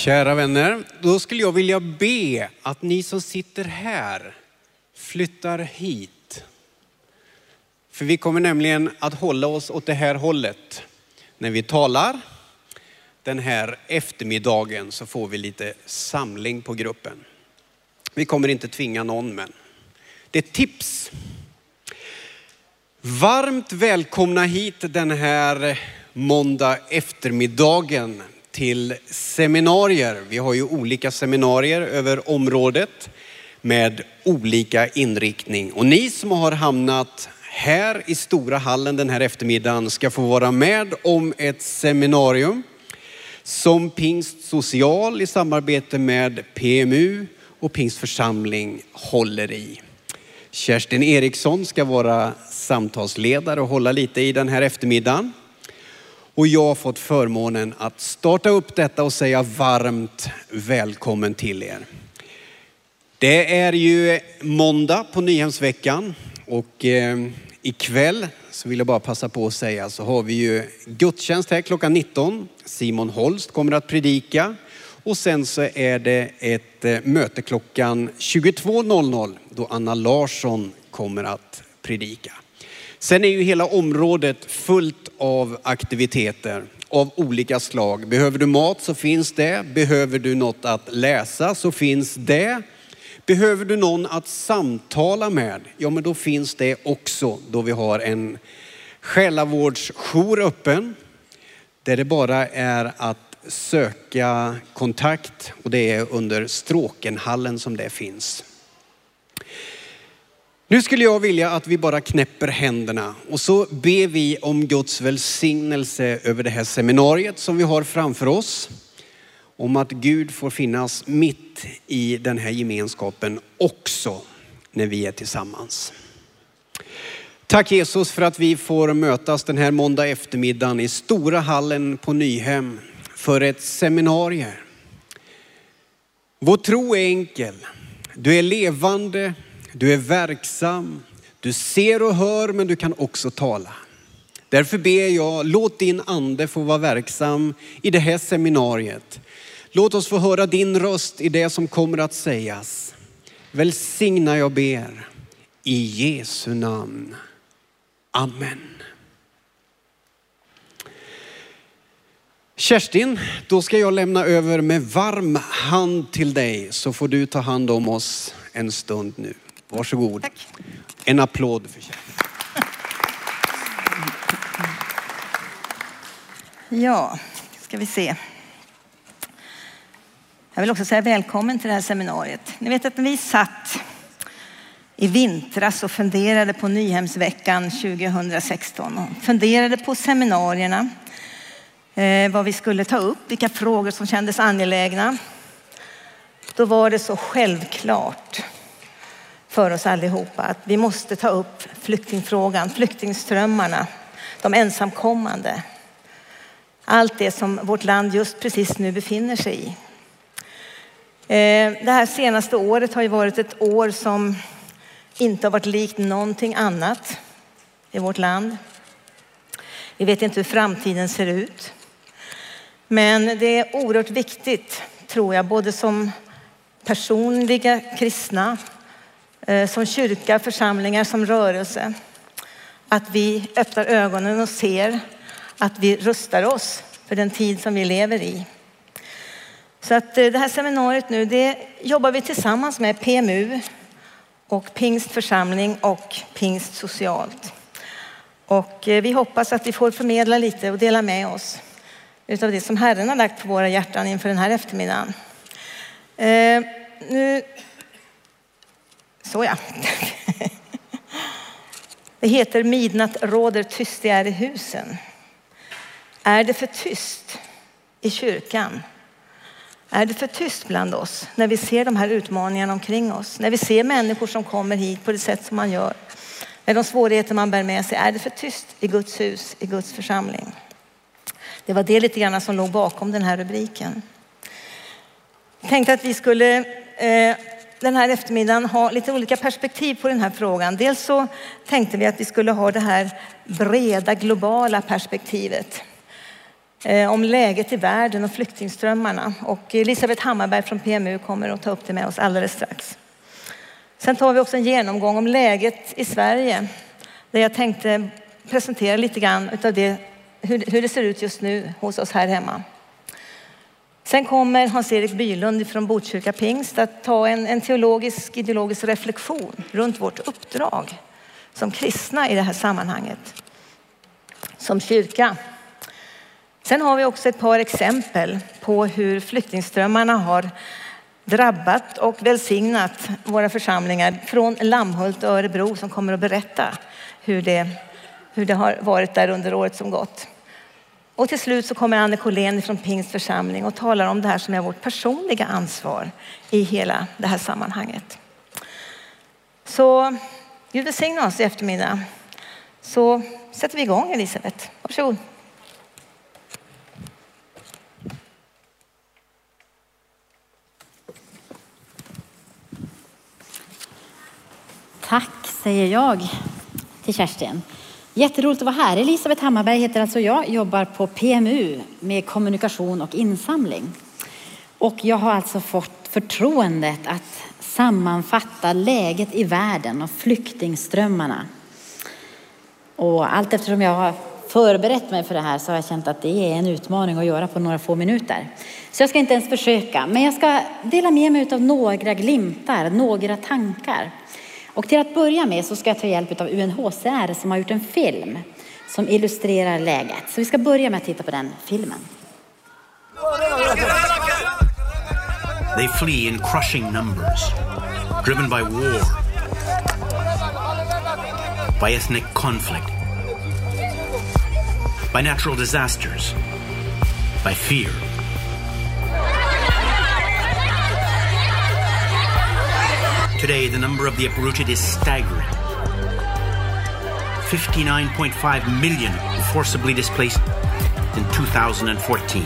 Kära vänner, då skulle jag vilja be att ni som sitter här flyttar hit. För vi kommer nämligen att hålla oss åt det här hållet. När vi talar den här eftermiddagen så får vi lite samling på gruppen. Vi kommer inte tvinga någon men det är ett tips. Varmt välkomna hit den här måndag eftermiddagen till seminarier. Vi har ju olika seminarier över området med olika inriktning. Och ni som har hamnat här i stora hallen den här eftermiddagen ska få vara med om ett seminarium som Pingst Social i samarbete med PMU och Pingstförsamling håller i. Kerstin Eriksson ska vara samtalsledare och hålla lite i den här eftermiddagen. Och jag har fått förmånen att starta upp detta och säga varmt välkommen till er. Det är ju måndag på Nyhemsveckan och eh, ikväll så vill jag bara passa på att säga så har vi ju gudstjänst här klockan 19. Simon Holst kommer att predika och sen så är det ett eh, möte klockan 22.00 då Anna Larsson kommer att predika. Sen är ju hela området fullt av aktiviteter av olika slag. Behöver du mat så finns det. Behöver du något att läsa så finns det. Behöver du någon att samtala med, ja men då finns det också då vi har en själavårdsjour öppen. Där det bara är att söka kontakt och det är under Stråkenhallen som det finns. Nu skulle jag vilja att vi bara knäpper händerna och så ber vi om Guds välsignelse över det här seminariet som vi har framför oss. Om att Gud får finnas mitt i den här gemenskapen också när vi är tillsammans. Tack Jesus för att vi får mötas den här måndag eftermiddagen i stora hallen på Nyhem för ett seminarium. Vår tro är enkel. Du är levande, du är verksam, du ser och hör men du kan också tala. Därför ber jag, låt din ande få vara verksam i det här seminariet. Låt oss få höra din röst i det som kommer att sägas. Välsigna jag ber i Jesu namn. Amen. Kerstin, då ska jag lämna över med varm hand till dig så får du ta hand om oss en stund nu. Varsågod. Tack. En applåd för Kerstin. Ja, ska vi se. Jag vill också säga välkommen till det här seminariet. Ni vet att när vi satt i vintras och funderade på Nyhemsveckan 2016 och funderade på seminarierna, eh, vad vi skulle ta upp, vilka frågor som kändes angelägna. Då var det så självklart för oss allihopa att vi måste ta upp flyktingfrågan, flyktingströmmarna, de ensamkommande. Allt det som vårt land just precis nu befinner sig i. Eh, det här senaste året har ju varit ett år som inte har varit likt någonting annat i vårt land. Vi vet inte hur framtiden ser ut. Men det är oerhört viktigt, tror jag, både som personliga kristna Eh, som kyrka, församlingar, som rörelse. Att vi öppnar ögonen och ser att vi rustar oss för den tid som vi lever i. Så att eh, det här seminariet nu, det jobbar vi tillsammans med PMU och Pingstförsamling och Pingst socialt. Och eh, vi hoppas att vi får förmedla lite och dela med oss utav det som Herren har lagt på våra hjärtan inför den här eftermiddagen. Nu så ja. Det heter Midnatt råder tyst är i husen. Är det för tyst i kyrkan? Är det för tyst bland oss när vi ser de här utmaningarna omkring oss? När vi ser människor som kommer hit på det sätt som man gör? Med de svårigheter man bär med sig. Är det för tyst i Guds hus, i Guds församling? Det var det lite grann som låg bakom den här rubriken. Jag tänkte att vi skulle eh, den här eftermiddagen ha lite olika perspektiv på den här frågan. Dels så tänkte vi att vi skulle ha det här breda globala perspektivet. eh, om läget i världen och flyktingströmmarna. Och Elisabeth Hammarberg från PMU kommer att ta upp det med oss alldeles strax. Sen tar vi också en genomgång om läget i Sverige där jag tänkte presentera lite grann av det, hur det ser ut just nu hos oss här hemma. Sen kommer Hans-Erik Bylund från Botkyrka Pingst att ta en, en teologisk, ideologisk reflektion runt vårt uppdrag som kristna i det här sammanhanget, som kyrka. Sen har vi också ett par exempel på hur flyktingströmmarna har drabbat och välsignat våra församlingar från Lammhult och Örebro som kommer att berätta hur det, hur det har varit där under året som gått. Och till slut så kommer Anne Collén från Pingst församling och talar om det här som är vårt personliga ansvar i hela det här sammanhanget. Så Gud välsigne oss i eftermiddag. Så sätter vi igång Elisabeth. Varsågod. Tack säger jag till Kerstin. Jätteroligt att vara här. Elisabeth Hammarberg heter alltså jag, jobbar på PMU med kommunikation och insamling. Och jag har alltså fått förtroendet att sammanfatta läget i världen och flyktingströmmarna. Och allt eftersom jag har förberett mig för det här så har jag känt att det är en utmaning att göra på några få minuter. Så jag ska inte ens försöka, men jag ska dela med mig av några glimtar, några tankar och till att börja med så ska jag ta hjälp av UNHCR som har gjort en film som illustrerar läget. Så vi ska börja med att titta på den filmen. They flee in crushing numbers, driven by war, by ethnic conflict, by natural disasters, by fear. Today, the number of the uprooted is staggering. 59.5 million forcibly displaced in 2014.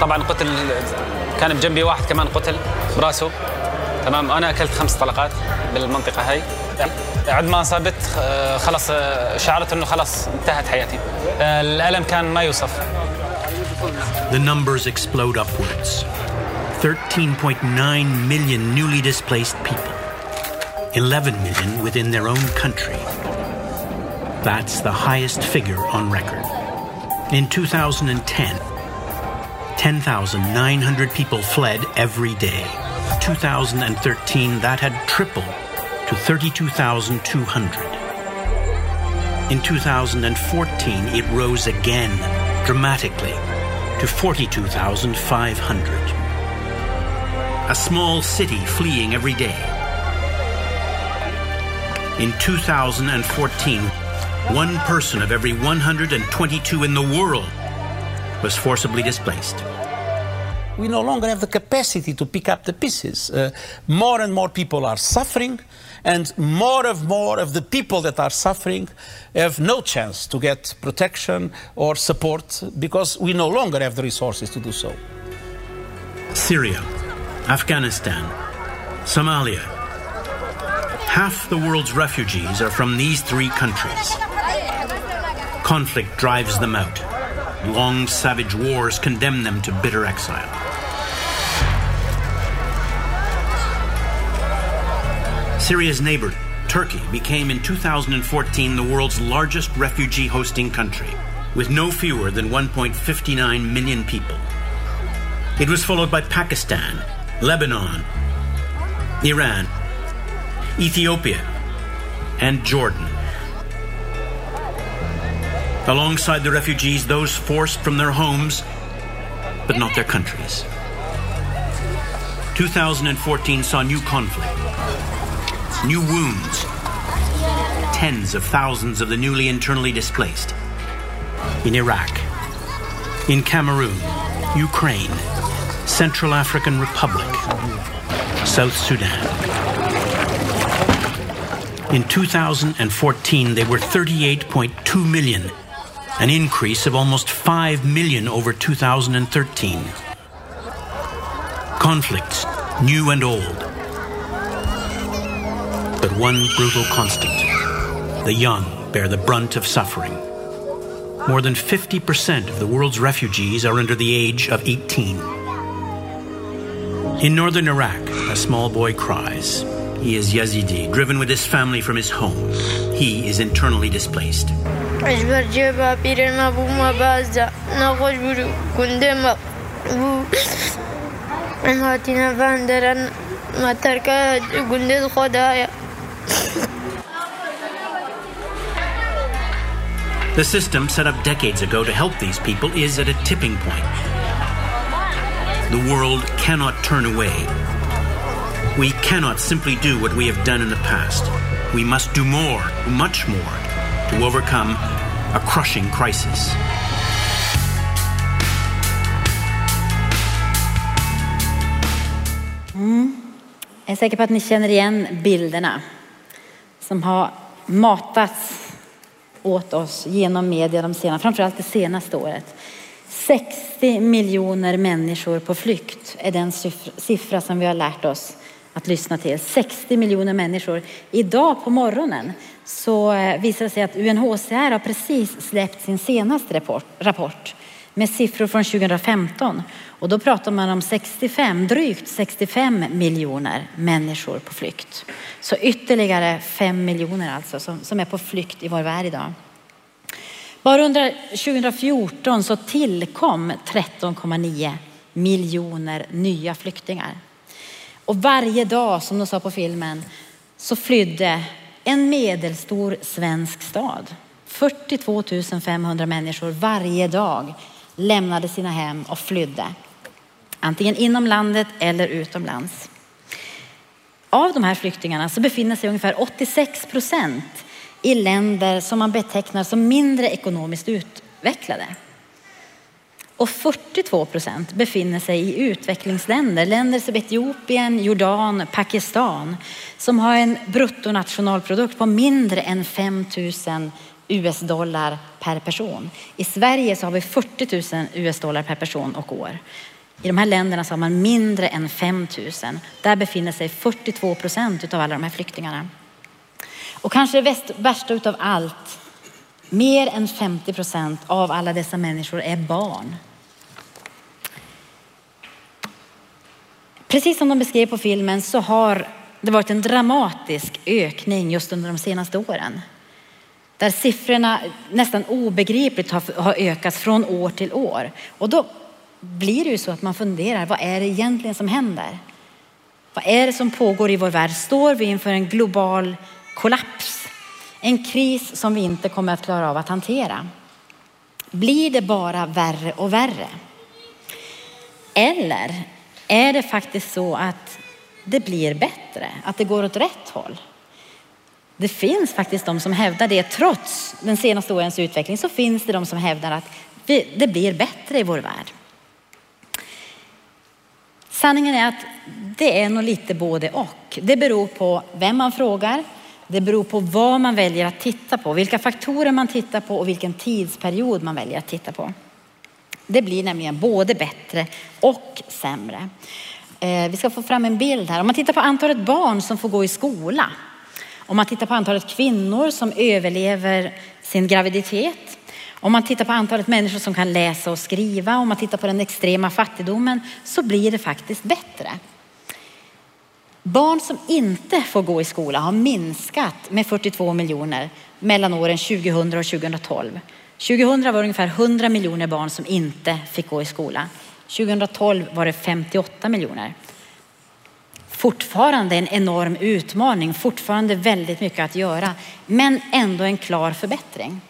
طبعا قتل كان بجنبي واحد كمان قتل براسه تمام أنا أكلت خمس طلقات بالمنطقة هاي بعد ما انصابت خلص شعرت إنه خلص انتهت حياتي آه، الألم كان ما يوصف The numbers explode upwards 13.9 million newly displaced people, 11 million within their own country. That's the highest figure on record. In 2010, 10,900 people fled every day. 2013, that had tripled to 32,200. In 2014, it rose again dramatically to 42,500. A small city fleeing every day. In 2014, one person of every 122 in the world was forcibly displaced. We no longer have the capacity to pick up the pieces. Uh, more and more people are suffering, and more and more of the people that are suffering have no chance to get protection or support because we no longer have the resources to do so. Syria, Afghanistan, Somalia. Half the world's refugees are from these three countries. Conflict drives them out. Long savage wars condemn them to bitter exile. Syria's neighbor, Turkey, became in 2014 the world's largest refugee hosting country, with no fewer than 1.59 million people. It was followed by Pakistan, Lebanon, Iran, Ethiopia, and Jordan. Alongside the refugees, those forced from their homes, but not their countries. 2014 saw new conflict, new wounds, tens of thousands of the newly internally displaced. In Iraq, in Cameroon, Ukraine, Central African Republic, South Sudan. In 2014, they were 38.2 million, an increase of almost 5 million over 2013. Conflicts, new and old, but one brutal constant. The young bear the brunt of suffering. More than 50% of the world's refugees are under the age of 18. In northern Iraq, a small boy cries. He is Yazidi, driven with his family from his home. He is internally displaced. اجبر پیرما بو ما بازا نخوش The system set up decades ago to help these people is at a tipping point. The world cannot turn away. We cannot simply do what we have done in the past. We must do more, much more, to overcome a crushing crisis. Mm. Jag är säker på att ni känner igen bilderna som har matats åt oss genom media de senaste, framförallt det senaste året. 60 miljoner människor på flykt är den siffra som vi har lärt oss att lyssna till. 60 miljoner människor. Idag på morgonen så eh, visar det sig att UNHCR har precis släppt sin senaste rapport, rapport med siffror från 2015 och då pratar man om 65, drygt 65 miljoner människor på flykt. Så ytterligare 5 miljoner alltså som, som är på flykt i vår värld idag. Bara under 2014 så tillkom 13,9 miljoner nya flyktingar. Och varje dag, som de sa på filmen, så flydde en medelstor svensk stad. 42 500 människor varje dag lämnade sina hem och flydde. Antingen inom landet eller utomlands. Av de här flyktingarna så befinner sig ungefär 86 procent i länder som man betecknar som mindre ekonomiskt utvecklade. Och 42 procent befinner sig i utvecklingsländer, länder som Etiopien, Jordan, Pakistan, som har en bruttonationalprodukt på mindre än 5 000 US-dollar per person. I Sverige så har vi 40 000 US-dollar per person och år. I de här länderna så har man mindre än 5 000. Där befinner sig 42 procent av alla de här flyktingarna. Och kanske det värsta utav allt, mer än 50 procent av alla dessa människor är barn. Precis som de beskrev på filmen så har det varit en dramatisk ökning just under de senaste åren. Där siffrorna nästan obegripligt har ökat från år till år. Och då blir det ju så att man funderar, vad är det egentligen som händer? Vad är det som pågår i vår värld? Står vi inför en global kollaps? En kris som vi inte kommer att klara av att hantera? Blir det bara värre och värre? Eller är det faktiskt så att det blir bättre, att det går åt rätt håll? Det finns faktiskt de som hävdar det. Trots den senaste årens utveckling så finns det de som hävdar att det blir bättre i vår värld. Sanningen är att det är nog lite både och. Det beror på vem man frågar. Det beror på vad man väljer att titta på, vilka faktorer man tittar på och vilken tidsperiod man väljer att titta på. Det blir nämligen både bättre och sämre. Eh, vi ska få fram en bild här. Om man tittar på antalet barn som får gå i skola. Om man tittar på antalet kvinnor som överlever sin graviditet. Om man tittar på antalet människor som kan läsa och skriva, om man tittar på den extrema fattigdomen så blir det faktiskt bättre. Barn som inte får gå i skola har minskat med 42 miljoner mellan åren 2000 och 2012. 2000 var det ungefär 100 miljoner barn som inte fick gå i skola. 2012 var det 58 miljoner. Fortfarande en enorm utmaning, fortfarande väldigt mycket att göra, men ändå en klar förbättring.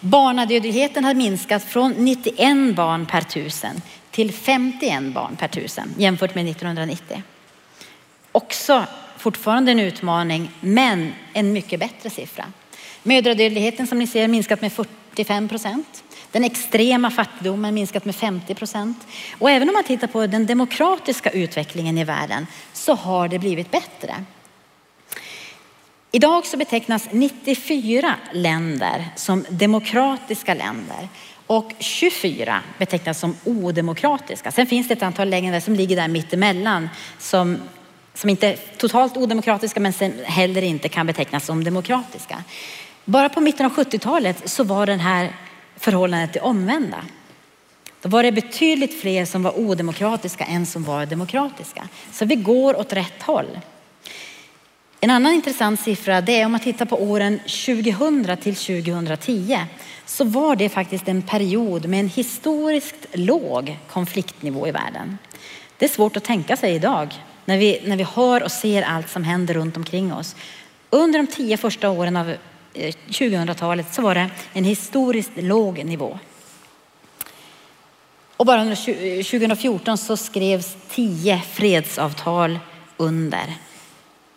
Barnadödligheten har minskat från 91 barn per tusen till 51 barn per tusen jämfört med 1990. Också fortfarande en utmaning, men en mycket bättre siffra. Mödradödligheten som ni ser minskat med 45 procent. Den extrema fattigdomen minskat med 50 procent. Och även om man tittar på den demokratiska utvecklingen i världen så har det blivit bättre. Idag så betecknas 94 länder som demokratiska länder och 24 betecknas som odemokratiska. Sen finns det ett antal länder som ligger där mittemellan som som inte är totalt odemokratiska men sen heller inte kan betecknas som demokratiska. Bara på mitten av 70-talet så var den här förhållandet det omvända. Då var det betydligt fler som var odemokratiska än som var demokratiska. Så vi går åt rätt håll. En annan intressant siffra det är om man tittar på åren 2000 till 2010 så var det faktiskt en period med en historiskt låg konfliktnivå i världen. Det är svårt att tänka sig idag när vi, när vi hör och ser allt som händer runt omkring oss. Under de tio första åren av Eh, 2000-talet så var det en historiskt låg nivå. Och bara under 2014 eh, så skrevs tio fredsavtal under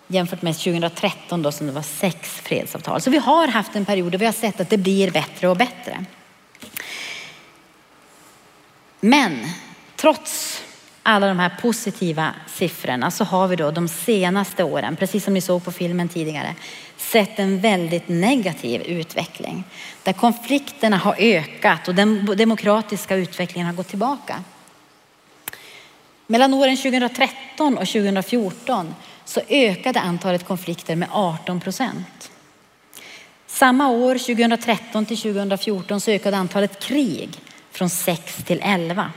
jämfört med 2013 då som det var sex fredsavtal. Så vi har haft en period där vi har sett att det blir bättre och bättre. Men trots alla de här positiva siffrorna så har vi då de senaste åren, precis som ni såg på filmen tidigare, sett en väldigt negativ utveckling. Där konflikterna har ökat och den demokratiska utvecklingen har gått tillbaka. Mellan åren 2013 och 2014 så ökade antalet konflikter med 18 procent. Samma år, 2013 till 2014, så ökade antalet krig från 6 till 11.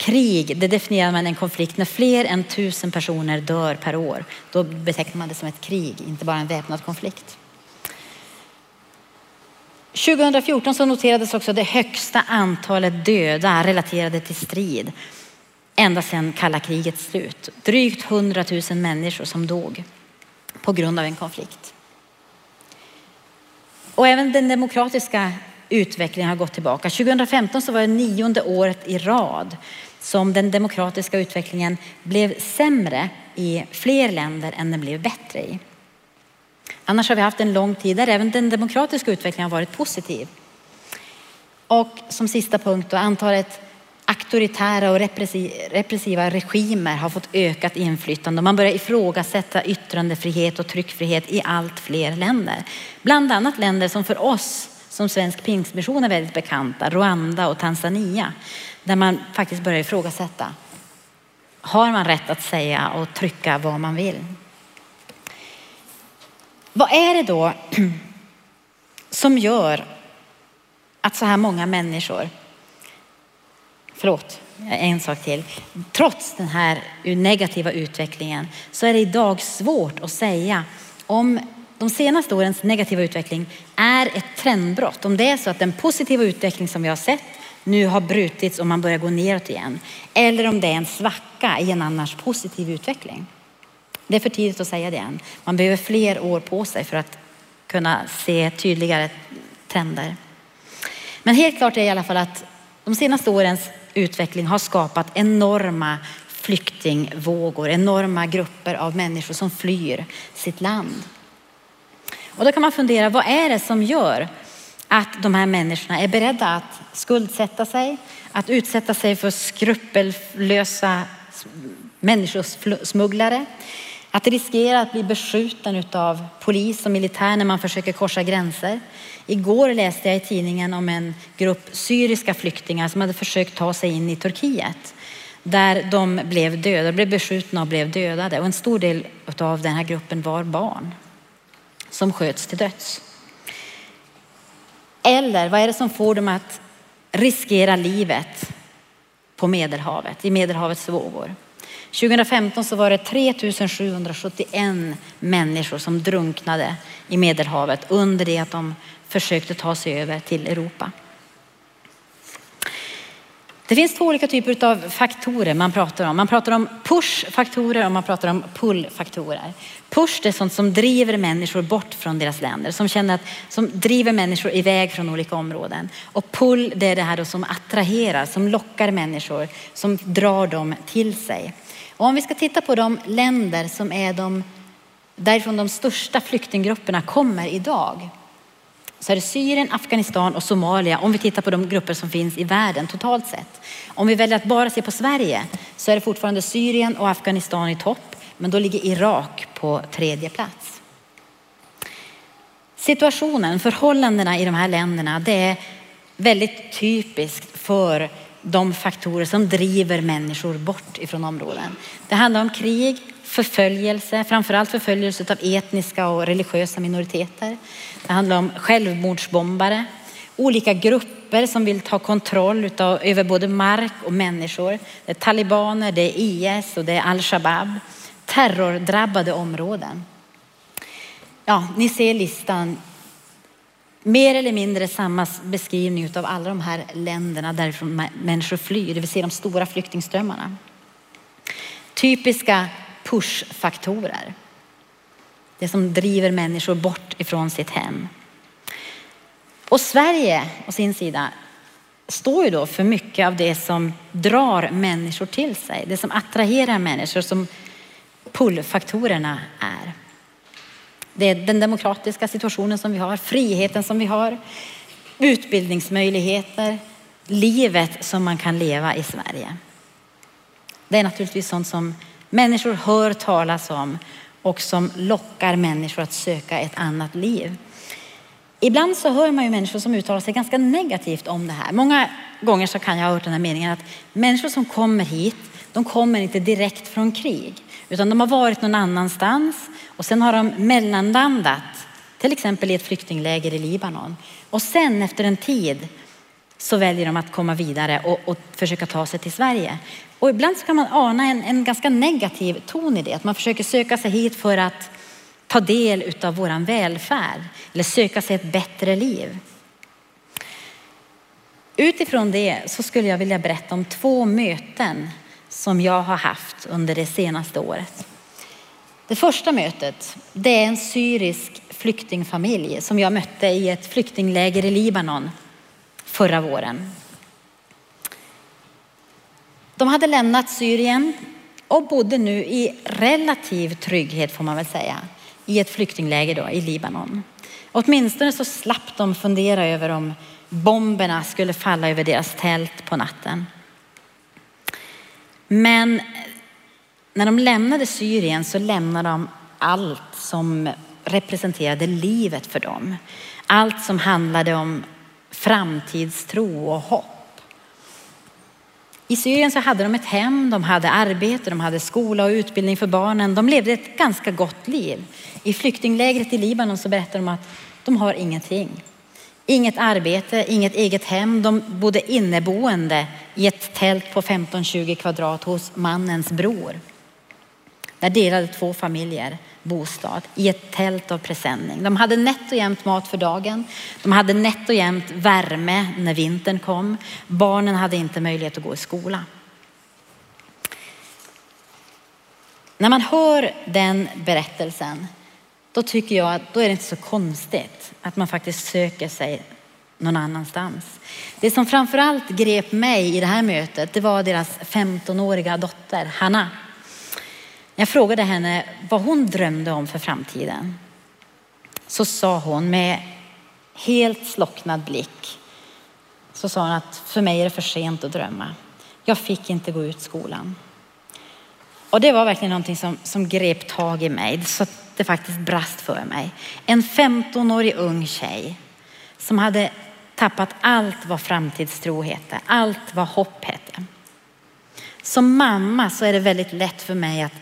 Krig, det definierar man en konflikt när fler än tusen personer dör per år. Då betecknar man det som ett krig, inte bara en väpnad konflikt. 2014 så noterades också det högsta antalet döda relaterade till strid ända sedan kalla krigets slut. Drygt 100 000 människor som dog på grund av en konflikt. Och även den demokratiska utvecklingen har gått tillbaka. 2015 så var det nionde året i rad som den demokratiska utvecklingen blev sämre i fler länder än den blev bättre i. Annars har vi haft en lång tid där även den demokratiska utvecklingen har varit positiv. Och som sista punkt då, antalet auktoritära och repressiva regimer har fått ökat inflytande och man börjar ifrågasätta yttrandefrihet och tryckfrihet i allt fler länder. Bland annat länder som för oss som svensk pingstmission är väldigt bekanta, Rwanda och Tanzania, där man faktiskt börjar ifrågasätta. Har man rätt att säga och trycka vad man vill? Vad är det då som gör att så här många människor förlåt, en sak till. Trots den här negativa utvecklingen så är det idag svårt att säga om de senaste årens negativa utveckling är ett trendbrott. Om det är så att den positiva utveckling som vi har sett nu har brutits och man börjar gå neråt igen. Eller om det är en svacka i en annars positiv utveckling. Det är för tidigt att säga det än. Man behöver fler år på sig för att kunna se tydligare trender. Men helt klart är i alla fall att de senaste årens utveckling har skapat enorma flyktingvågor, enorma grupper av människor som flyr sitt land. Och då kan man fundera, vad är det som gör att de här människorna är beredda att skuldsätta sig, att utsätta sig för skrupellösa människosmugglare, att riskera att bli beskjuten av polis och militär när man försöker korsa gränser. Igår läste jag i tidningen om en grupp syriska flyktingar som hade försökt ta sig in i Turkiet där de blev döda, blev beskjutna och blev dödade. Och en stor del av den här gruppen var barn som sköts till döds. Eller vad är det som får dem att riskera livet på Medelhavet, i Medelhavets vågor? 2015 så var det 3771 människor som drunknade i Medelhavet under det att de försökte ta sig över till Europa. Det finns två olika typer av faktorer man pratar om. Man pratar om push-faktorer och man pratar om pull-faktorer. Push det är sånt som driver människor bort från deras länder, som, känner att, som driver människor iväg från olika områden. Och pull det är det här som attraherar, som lockar människor, som drar dem till sig. Och om vi ska titta på de länder som är de, därifrån de största flyktinggrupperna kommer idag så är det Syrien, Afghanistan och Somalia om vi tittar på de grupper som finns i världen totalt sett. Om vi väljer att bara se på Sverige så är det fortfarande Syrien och Afghanistan i topp, men då ligger Irak på tredje plats. Situationen, förhållandena i de här länderna, det är väldigt typiskt för de faktorer som driver människor bort ifrån områden. Det handlar om krig, förföljelse, framförallt förföljelse av etniska och religiösa minoriteter. Det handlar om självmordsbombare, olika grupper som vill ta kontroll utav, över både mark och människor. Det är talibaner, det är IS och det är al-Shabaab. Terrordrabbade områden. Ja, ni ser listan. Mer eller mindre samma beskrivning av alla de här länderna därifrån människor flyr, det vill säga de stora flyktingströmmarna. Typiska pushfaktorer. Det som driver människor bort ifrån sitt hem. Och Sverige å sin sida står ju då för mycket av det som drar människor till sig. Det som attraherar människor som pullfaktorerna är. Det är den demokratiska situationen som vi har, friheten som vi har, utbildningsmöjligheter, livet som man kan leva i Sverige. Det är naturligtvis sånt som människor hör talas om och som lockar människor att söka ett annat liv. Ibland så hör man ju människor som uttalar sig ganska negativt om det här. Många gånger så kan jag ha hört den här meningen att människor som kommer hit, de kommer inte direkt från krig, utan de har varit någon annanstans och sen har de mellanlandat, till exempel i ett flyktingläger i Libanon. Och sen efter en tid så väljer de att komma vidare och, och försöka ta sig till Sverige. Och ibland så kan man ana en, en ganska negativ ton i det, att man försöker söka sig hit för att ta del av våran välfärd eller söka sig ett bättre liv. Utifrån det så skulle jag vilja berätta om två möten som jag har haft under det senaste året. Det första mötet, det är en syrisk flyktingfamilj som jag mötte i ett flyktingläger i Libanon förra våren. De hade lämnat Syrien och bodde nu i relativ trygghet får man väl säga i ett flyktingläger då, i Libanon. Åtminstone så slapp de fundera över om bomberna skulle falla över deras tält på natten. Men när de lämnade Syrien så lämnade de allt som representerade livet för dem. Allt som handlade om framtidstro och hopp. I Syrien så hade de ett hem, de hade arbete, de hade skola och utbildning för barnen. De levde ett ganska gott liv. I flyktinglägret i Libanon så berättar de att de har ingenting. Inget arbete, inget eget hem. De bodde inneboende i ett tält på 15-20 kvadrat hos mannens bror. Där delade två familjer bostad i ett tält av presenning. De hade nätt och jämnt mat för dagen. De hade nätt och jämnt värme när vintern kom. Barnen hade inte möjlighet att gå i skola. När man hör den berättelsen, då tycker jag att då är det inte så konstigt att man faktiskt söker sig någon annanstans. Det som framförallt grep mig i det här mötet, det var deras 15-åriga dotter Hanna. När Jag frågade henne vad hon drömde om för framtiden. Så sa hon med helt slocknad blick, så sa hon att för mig är det för sent att drömma. Jag fick inte gå ut skolan. Och det var verkligen någonting som, som grep tag i mig så att det faktiskt brast för mig. En 15-årig ung tjej som hade tappat allt vad framtidstro hette, allt vad hopp hette. Som mamma så är det väldigt lätt för mig att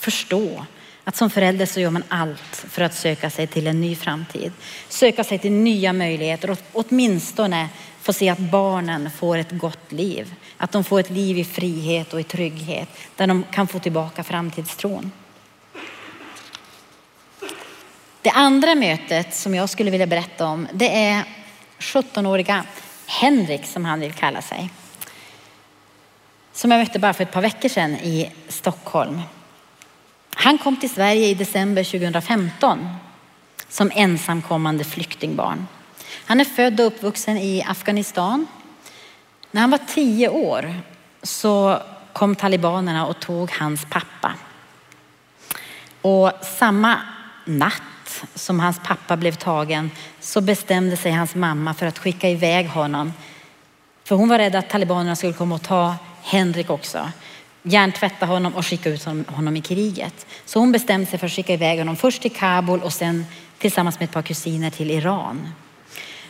förstå att som förälder så gör man allt för att söka sig till en ny framtid. Söka sig till nya möjligheter och åtminstone få se att barnen får ett gott liv. Att de får ett liv i frihet och i trygghet där de kan få tillbaka framtidstron. Det andra mötet som jag skulle vilja berätta om det är 17-åriga Henrik som han vill kalla sig. Som jag mötte bara för ett par veckor sedan i Stockholm. Han kom till Sverige i december 2015 som ensamkommande flyktingbarn. Han är född och uppvuxen i Afghanistan. När han var tio år så kom talibanerna och tog hans pappa. Och samma natt som hans pappa blev tagen så bestämde sig hans mamma för att skicka iväg honom. För hon var rädd att talibanerna skulle komma och ta Henrik också hjärntvätta honom och skicka ut honom i kriget. Så hon bestämde sig för att skicka iväg honom först till Kabul och sen tillsammans med ett par kusiner till Iran.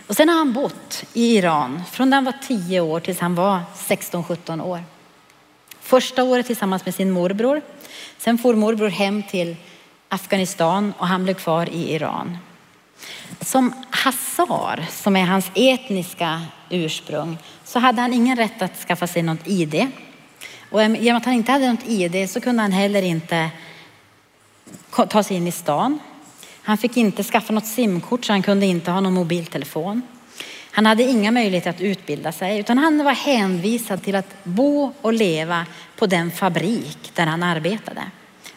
Och sen har han bott i Iran från när han var 10 år tills han var 16-17 år. Första året tillsammans med sin morbror. Sen for morbror hem till Afghanistan och han blev kvar i Iran. Som Hassar, som är hans etniska ursprung, så hade han ingen rätt att skaffa sig något ID. Och genom att han inte hade något ID så kunde han heller inte ta sig in i stan. Han fick inte skaffa något simkort så han kunde inte ha någon mobiltelefon. Han hade inga möjligheter att utbilda sig utan han var hänvisad till att bo och leva på den fabrik där han arbetade.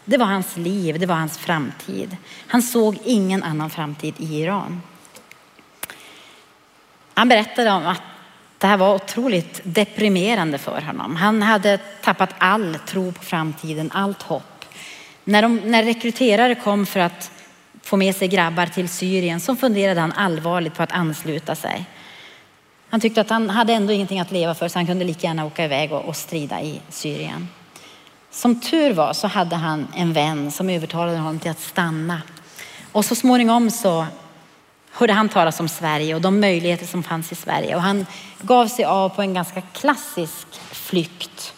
Det var hans liv, det var hans framtid. Han såg ingen annan framtid i Iran. Han berättade om att det här var otroligt deprimerande för honom. Han hade tappat all tro på framtiden, allt hopp. När, de, när rekryterare kom för att få med sig grabbar till Syrien så funderade han allvarligt på att ansluta sig. Han tyckte att han hade ändå ingenting att leva för så han kunde lika gärna åka iväg och, och strida i Syrien. Som tur var så hade han en vän som övertalade honom till att stanna. Och så småningom så hörde han talas om Sverige och de möjligheter som fanns i Sverige. Och han gav sig av på en ganska klassisk flykt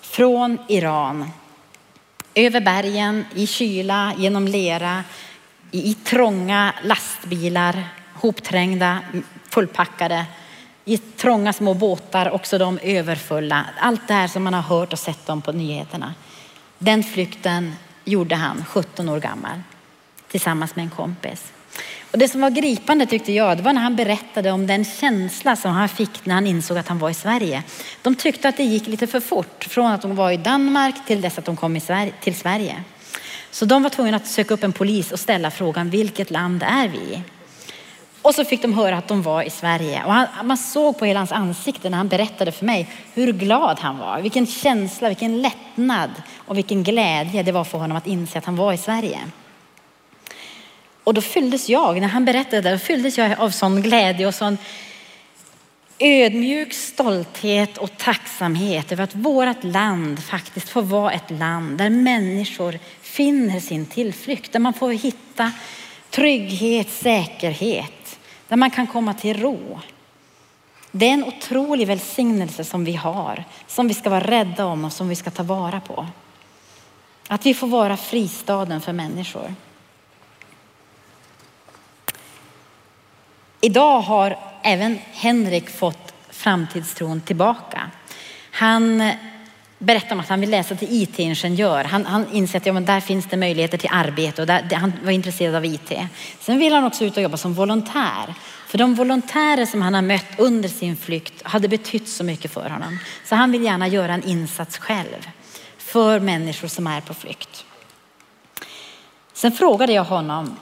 från Iran. Över bergen, i kyla, genom lera, i trånga lastbilar, hopträngda, fullpackade i trånga små båtar, också de överfulla. Allt det här som man har hört och sett om på nyheterna. Den flykten gjorde han 17 år gammal tillsammans med en kompis. Och det som var gripande tyckte jag, det var när han berättade om den känsla som han fick när han insåg att han var i Sverige. De tyckte att det gick lite för fort från att de var i Danmark till dess att de kom till Sverige. Så de var tvungna att söka upp en polis och ställa frågan, vilket land är vi i? Och så fick de höra att de var i Sverige. Och han, man såg på hela hans ansikte när han berättade för mig hur glad han var. Vilken känsla, vilken lättnad och vilken glädje det var för honom att inse att han var i Sverige. Och då fylldes jag, när han berättade det, då fylldes jag av sån glädje och sån ödmjuk stolthet och tacksamhet över att vårt land faktiskt får vara ett land där människor finner sin tillflykt, där man får hitta trygghet, säkerhet där man kan komma till ro. Det är en otrolig välsignelse som vi har, som vi ska vara rädda om och som vi ska ta vara på. Att vi får vara fristaden för människor. Idag har även Henrik fått framtidstron tillbaka. Han berättar om att han vill läsa till IT-ingenjör. Han, han inser att ja, men där finns det möjligheter till arbete och där, han var intresserad av IT. Sen vill han också ut och jobba som volontär. För de volontärer som han har mött under sin flykt hade betytt så mycket för honom. Så han vill gärna göra en insats själv för människor som är på flykt. Sen frågade jag honom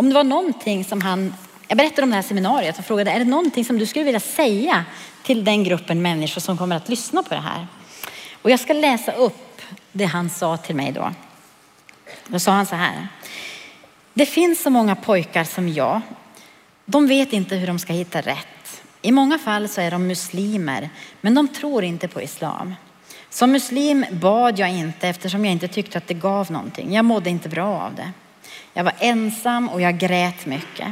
om det var någonting som han, jag berättade om det här seminariet och frågade, är det någonting som du skulle vilja säga till den gruppen människor som kommer att lyssna på det här? Och jag ska läsa upp det han sa till mig då. Då sa han så här. Det finns så många pojkar som jag. De vet inte hur de ska hitta rätt. I många fall så är de muslimer, men de tror inte på islam. Som muslim bad jag inte eftersom jag inte tyckte att det gav någonting. Jag mådde inte bra av det. Jag var ensam och jag grät mycket.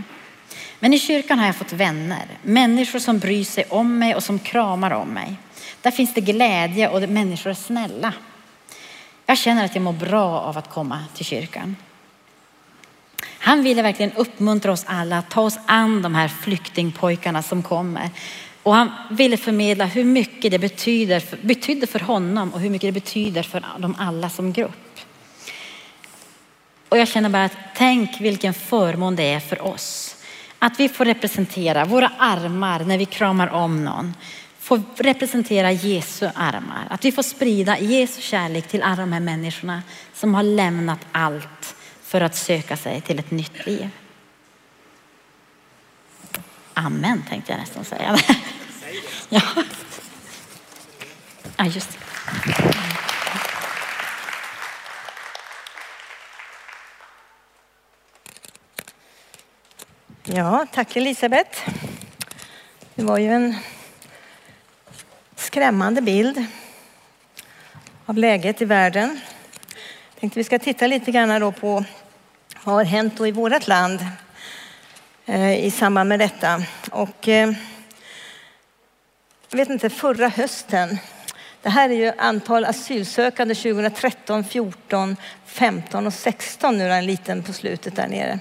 Men i kyrkan har jag fått vänner, människor som bryr sig om mig och som kramar om mig. Där finns det glädje och människor är snälla. Jag känner att jag mår bra av att komma till kyrkan. Han ville verkligen uppmuntra oss alla att ta oss an de här flyktingpojkarna som kommer. Och han ville förmedla hur mycket det betyder, betydde för honom och hur mycket det betyder för dem alla som grupp. Och jag känner bara att tänk vilken förmån det är för oss. Att vi får representera våra armar när vi kramar om någon får representera Jesu armar. Att vi får sprida Jesu kärlek till alla de här människorna som har lämnat allt för att söka sig till ett nytt liv. Amen tänkte jag nästan säga. Ja, ja just det. Ja, tack Elisabeth. Det var ju en skrämmande bild av läget i världen. Jag tänkte vi ska titta lite grann då på vad har hänt då i vårt land eh, i samband med detta. Och, eh, jag vet inte, förra hösten Det här är ju antal asylsökande 2013, 14, 15 och 16 nu är en liten på slutet där nere.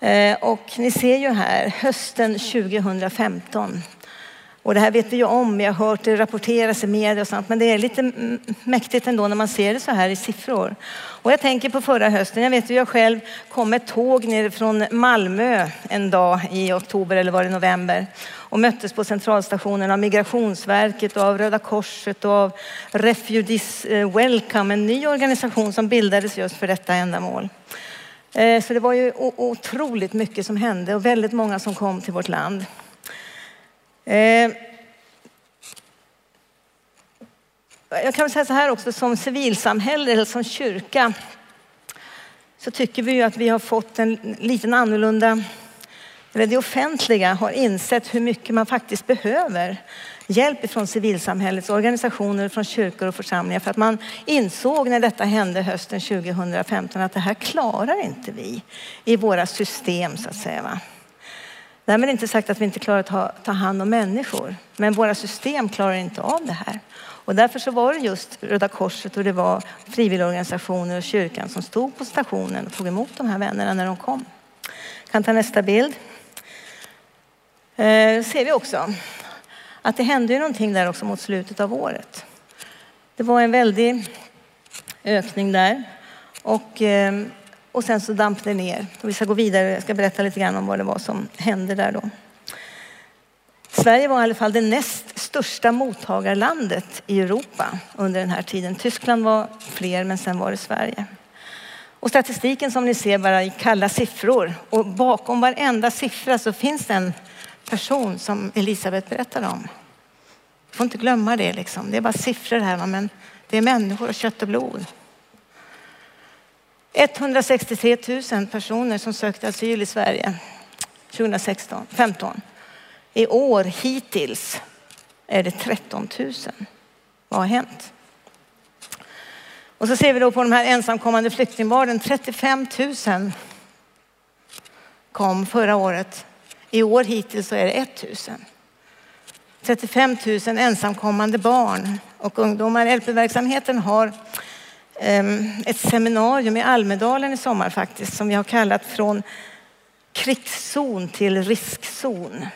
Eh, och ni ser ju här hösten 2015 och det här vet vi ju om, vi har hört det rapporteras i media och sånt, men det är lite mäktigt ändå när man ser det så här i siffror. Och jag tänker på förra hösten, jag vet ju jag själv kom med tåg ner från Malmö en dag i oktober eller var det november och möttes på centralstationen av Migrationsverket och av Röda Korset och av Refugees eh, Welcome, en ny organisation som bildades just för detta ändamål. Eh, så det var ju otroligt mycket som hände och väldigt många som kom till vårt land. Eh, jag kan säga så här också, som civilsamhälle eller som kyrka så tycker vi ju att vi har fått en liten annorlunda, eller det offentliga har insett hur mycket man faktiskt behöver hjälp från civilsamhällets organisationer, från kyrkor och församlingar för att man insåg när detta hände hösten 2015 att det här klarar inte vi i våra system så att säga. Va? Därmed inte sagt att vi inte klarar att ta, ta hand om människor, men våra system klarar inte av det här. Och därför så var det just Röda Korset och det var frivilligorganisationer och kyrkan som stod på stationen och tog emot de här vännerna när de kom. Jag kan ta nästa bild. Eh, ser vi också att det hände ju någonting där också mot slutet av året. Det var en väldig ökning där och ehm, och sen så damp det ner. Och vi ska gå vidare. Jag ska berätta lite grann om vad det var som hände där då. Sverige var i alla fall det näst största mottagarlandet i Europa under den här tiden. Tyskland var fler, men sen var det Sverige. Och statistiken som ni ser bara i kalla siffror och bakom varenda siffra så finns det en person som Elisabeth berättade om. får inte glömma det liksom. Det är bara siffror här, men det är människor och kött och blod. 163 000 personer som sökte asyl i Sverige 2016, 15. I år hittills är det 13 000. Vad har hänt? Och så ser vi då på de här ensamkommande flyktingbarnen. 35 000 kom förra året. I år hittills så är det 1 000. 35 000 ensamkommande barn och ungdomar. LP-verksamheten har ehm, ett seminarium i Almedalen i sommar faktiskt som vi har kallat från krigszon till riskzon.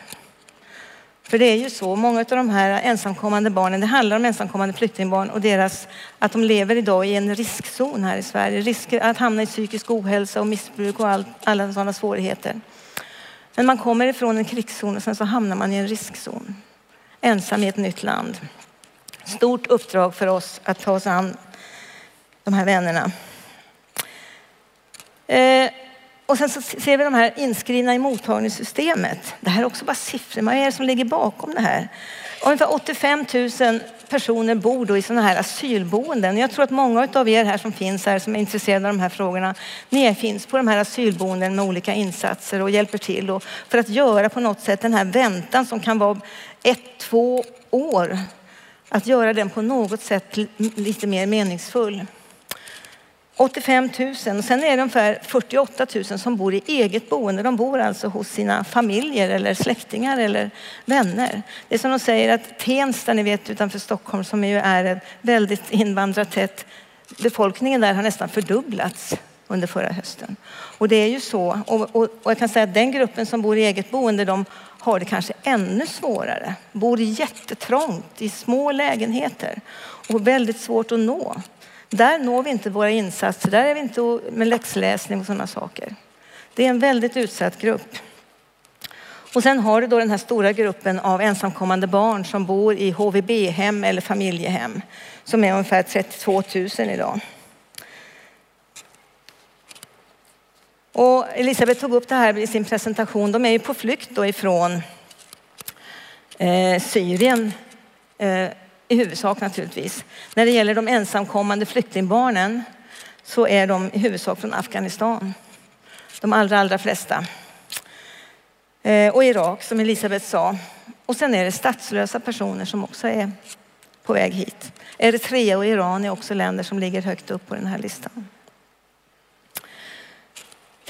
För det är ju så, många av de här ensamkommande barnen, det handlar om ensamkommande flyktingbarn och deras, att de lever idag i en riskzon här i Sverige. Risker att hamna i psykisk ohälsa och missbruk och all, alla sådana svårigheter. Men man kommer ifrån en krigszon och sen så hamnar man i en riskzon. Ensam i ett nytt land. Stort uppdrag för oss att ta oss an de här vännerna. Eh, och sen så ser vi de här inskrivna i mottagningssystemet. Det här är också bara siffror. Vad är det som ligger bakom det här? Ungefär 85 000 personer bor då i sådana här asylboenden. Jag tror att många av er här som finns här som är intresserade av de här frågorna, ni finns på de här asylboenden med olika insatser och hjälper till och för att göra på något sätt den här väntan som kan vara ett, två år, att göra den på något sätt lite mer meningsfull. 85 000 sen är det ungefär 48 000 som bor i eget boende. De bor alltså hos sina familjer eller släktingar eller vänner. Det är som de säger att Tensta, ni vet utanför Stockholm som ju är ett väldigt invandrartätt, befolkningen där har nästan fördubblats under förra hösten. Och det är ju så, och, och, och jag kan säga att den gruppen som bor i eget boende, de har det kanske ännu svårare. Bor jättetrångt i små lägenheter och väldigt svårt att nå. Där når vi inte våra insatser, där är vi inte med läxläsning och sådana saker. Det är en väldigt utsatt grupp. Och sen har du då den här stora gruppen av ensamkommande barn som bor i HVB-hem eller familjehem som är ungefär 32 000 idag. Och Elisabeth tog upp det här i sin presentation. De är ju på flykt då ifrån eh, Syrien eh, i huvudsak naturligtvis. När det gäller de ensamkommande flyktingbarnen så är de i huvudsak från Afghanistan. De allra, allra flesta. Eh, och Irak som Elisabeth sa. Och sen är det statslösa personer som också är på väg hit. Eritrea och Iran är också länder som ligger högt upp på den här listan.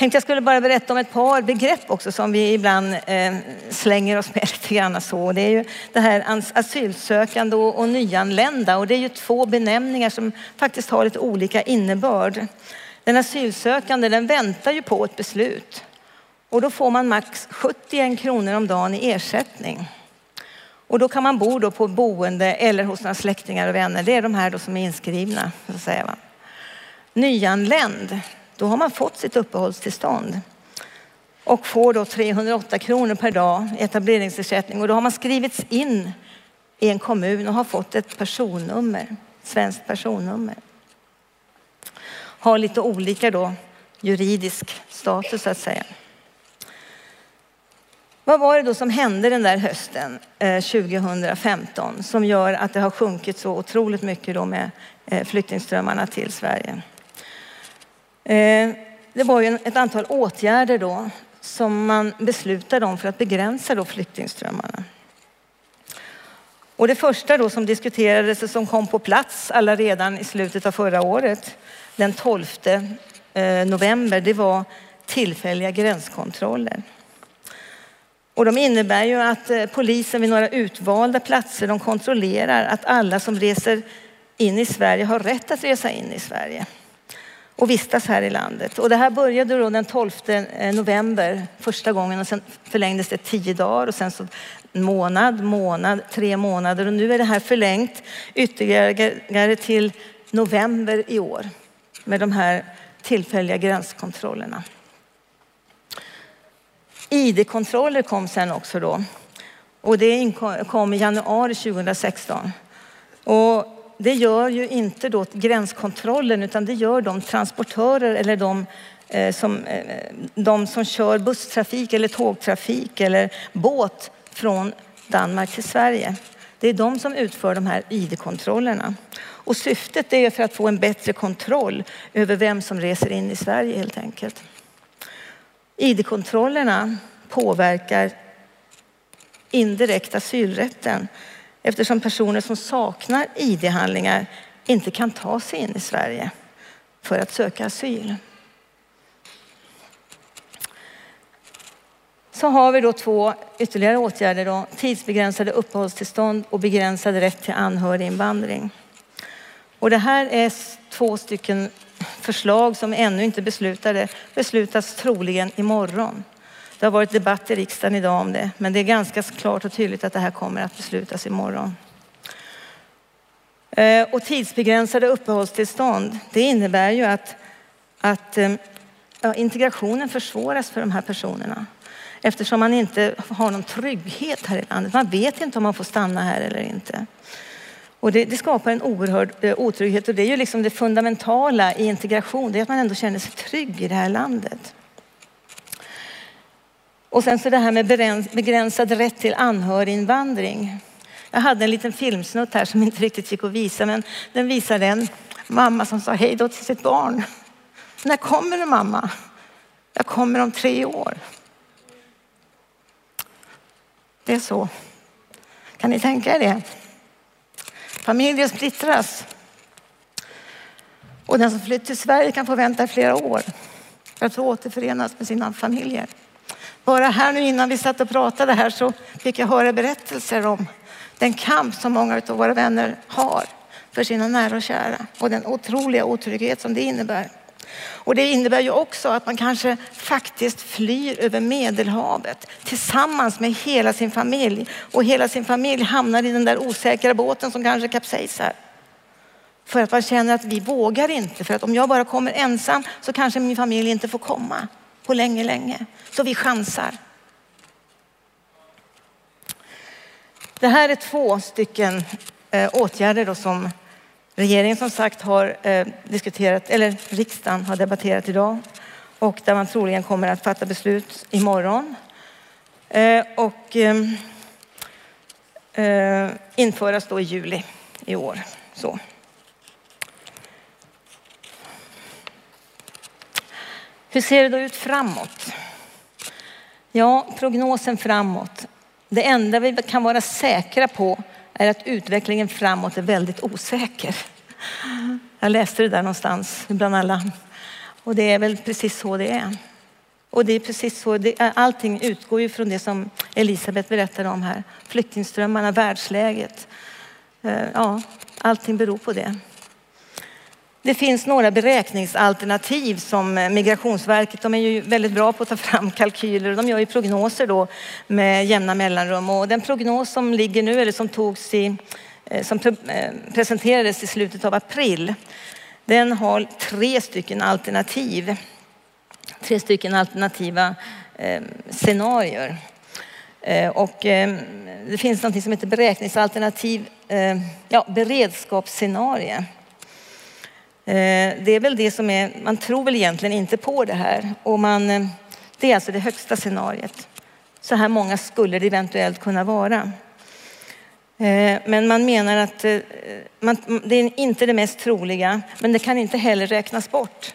Tänkte jag skulle bara berätta om ett par begrepp också som vi ibland eh, slänger oss med lite grann så. Det är ju det här asylsökande och, och nyanlända och det är ju två benämningar som faktiskt har lite olika innebörd. Den asylsökande den väntar ju på ett beslut och då får man max 71 kronor om dagen i ersättning. Och då kan man bo då på boende eller hos några släktingar och vänner. Det är de här då som är inskrivna. Så att säga, va? Nyanländ, då har man fått sitt uppehållstillstånd och får då 308 kronor per dag i etableringsersättning. Och då har man skrivits in i en kommun och har fått ett personnummer, svenskt personnummer. Har lite olika då juridisk status så att säga. Vad var det då som hände den där hösten eh, 2015 som gör att det har sjunkit så otroligt mycket då med eh, flyktingströmmarna till Sverige? Eh, det var ju ett antal åtgärder då som man beslutade om för att begränsa då flyktingströmmarna. Och det första då som diskuterades och som kom på plats alla redan i slutet av förra året, den 12 eh, november, det var tillfälliga gränskontroller. Och de innebär ju att eh, polisen vid några utvalda platser de kontrollerar att alla som reser in i Sverige har rätt att resa in i Sverige och vistas här i landet. Och det här började då den 12 eh, november första gången och sen förlängdes det tio dagar och sen så månad, månad, tre månader och nu är det här förlängt ytterligare till november i år med de här tillfälliga gränskontrollerna. ID-kontroller kom sen också då. Och det kom i januari 2016. Och det gör ju inte då gränskontrollen utan det gör de transportörer eller de eh, som, eh, de som kör busstrafik eller tågtrafik eller båt från Danmark till Sverige. Det är de som utför de här ID-kontrollerna. Och syftet är för att få en bättre kontroll över vem som reser in i Sverige helt enkelt. ID-kontrollerna påverkar indirekt asylrätten eftersom personer som saknar ID-handlingar inte kan ta sig in i Sverige för att söka asyl. Så har vi då två ytterligare åtgärder. Då. Tidsbegränsade uppehållstillstånd och begränsad rätt till anhöriginvandring. Och det här är två stycken förslag som ännu inte beslutade, beslutas troligen imorgon. Det har varit debatt i riksdagen idag om det, men det är ganska klart och tydligt att det här kommer att beslutas imorgon. Eh, och tidsbegränsade uppehållstillstånd, det innebär ju att, att eh, ja, integrationen försvåras för de här personerna eftersom man inte har någon trygghet här i landet. Man vet inte om man får stanna här eller inte. Och det, det, skapar en oerhörd eh, otrygghet och det är ju liksom det fundamentala i integration, det är att man ändå känner sig trygg i det här landet. Och sen så det här med begränsad rätt till anhöriginvandring. Jag hade en liten filmsnutt här som inte riktigt gick att visa, men den visade en mamma som sa hej då till sitt barn. När kommer du mamma? Jag kommer om tre år. Det är så. Kan ni tänka er det? Familjer splittras. Och den som flytt till Sverige kan få vänta i flera år för att återförenas med sina familjer. Bara här nu innan vi satt och pratade här så fick jag höra berättelser om den kamp som många av våra vänner har för sina nära och kära och den otroliga otrygghet som det innebär. Och det innebär ju också att man kanske faktiskt flyr över Medelhavet tillsammans med hela sin familj och hela sin familj hamnar i den där osäkra båten som kanske kapsejsar. För att man känner att vi vågar inte, för att om jag bara kommer ensam så kanske min familj inte får komma på länge, länge. Så vi chansar. Det här är två stycken eh, åtgärder då som regeringen som sagt har eh, diskuterat, eller riksdagen har debatterat idag och där man troligen kommer att fatta beslut imorgon. Eh, och ehm, eh, införas då i juli i år. Så. Hur ser det då ut framåt? Ja, prognosen framåt. Det enda vi kan vara säkra på är att utvecklingen framåt är väldigt osäker. Jag läste det där någonstans bland alla och det är väl precis så det är. Och det är precis så, det, allting utgår ju från det som Elisabeth berättade om här. Flyktingströmmarna, världsläget. Eh, ja, allting beror på det. Det finns några beräkningsalternativ som eh, Migrationsverket, de är ju väldigt bra på att ta fram kalkyler och de gör ju prognoser då med jämna mellanrum. Och den prognos som ligger nu, eller som togs i, eh, som eh, presenterades i slutet av april, den har tre stycken alternativ. Tre stycken alternativa scenarier. Och det finns något som heter beräkningsalternativ, ja, beredskapsscenario. Eh, det är väl det som är, man tror väl egentligen inte på det här. Och man, eh, det är alltså det högsta scenariet. Så här många skulle det eventuellt kunna vara. Eh, men man menar att man, det är inte det mest troliga, men det kan inte heller räknas bort.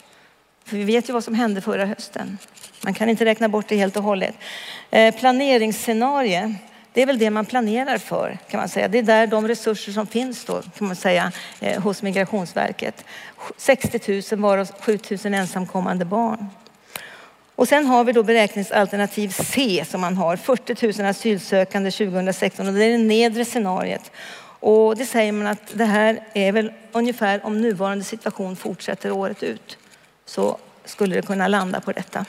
För vi vet ju vad som hände förra hösten. Man kan inte räkna bort det helt och hållet. Planeringsscenario, det är väl det man planerar för kan man säga. Det är där de resurser som finns då kan man säga eh, hos Migrationsverket. 60 000 varav 7 000 ensamkommande barn. Och sen har vi då beräkningsalternativ C som man har, 40 000 asylsökande 2016 och det är det nedre scenariet. Och det säger man att det här är väl ungefär om nuvarande situation fortsätter året ut så skulle det kunna landa på detta.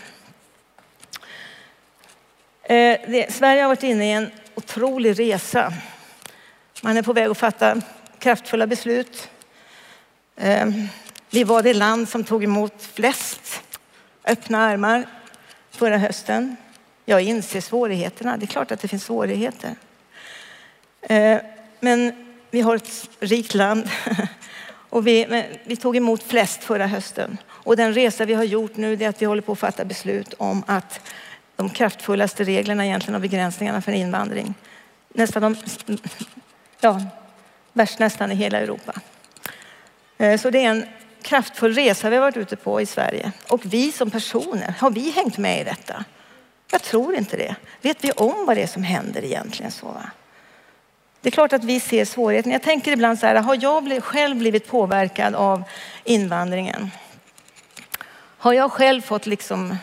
Eh, det, Sverige har varit inne i en otrolig resa. Man är på väg att fatta kraftfulla beslut. Ehm, vi var det land som tog emot flest öppna armar förra hösten. Jag inser svårigheterna. Det är klart att det finns svårigheter. Ehm, men vi har ett rikt land och vi, vi tog emot flest förra hösten. Och den resa vi har gjort nu är att vi håller på att fatta beslut om att de kraftfullaste reglerna egentligen och begränsningarna för invandring. Nästan de, ja, värst nästan i hela Europa. Eh, så det är en kraftfull resa vi har varit ute på i Sverige. Och vi som personer, har vi hängt med i detta? Jag tror inte det. Vet vi om vad det är som händer egentligen? så va? Det är klart att vi ser svårigheten. Jag tänker ibland så här, har jag själv blivit påverkad av invandringen? Har jag själv fått liksom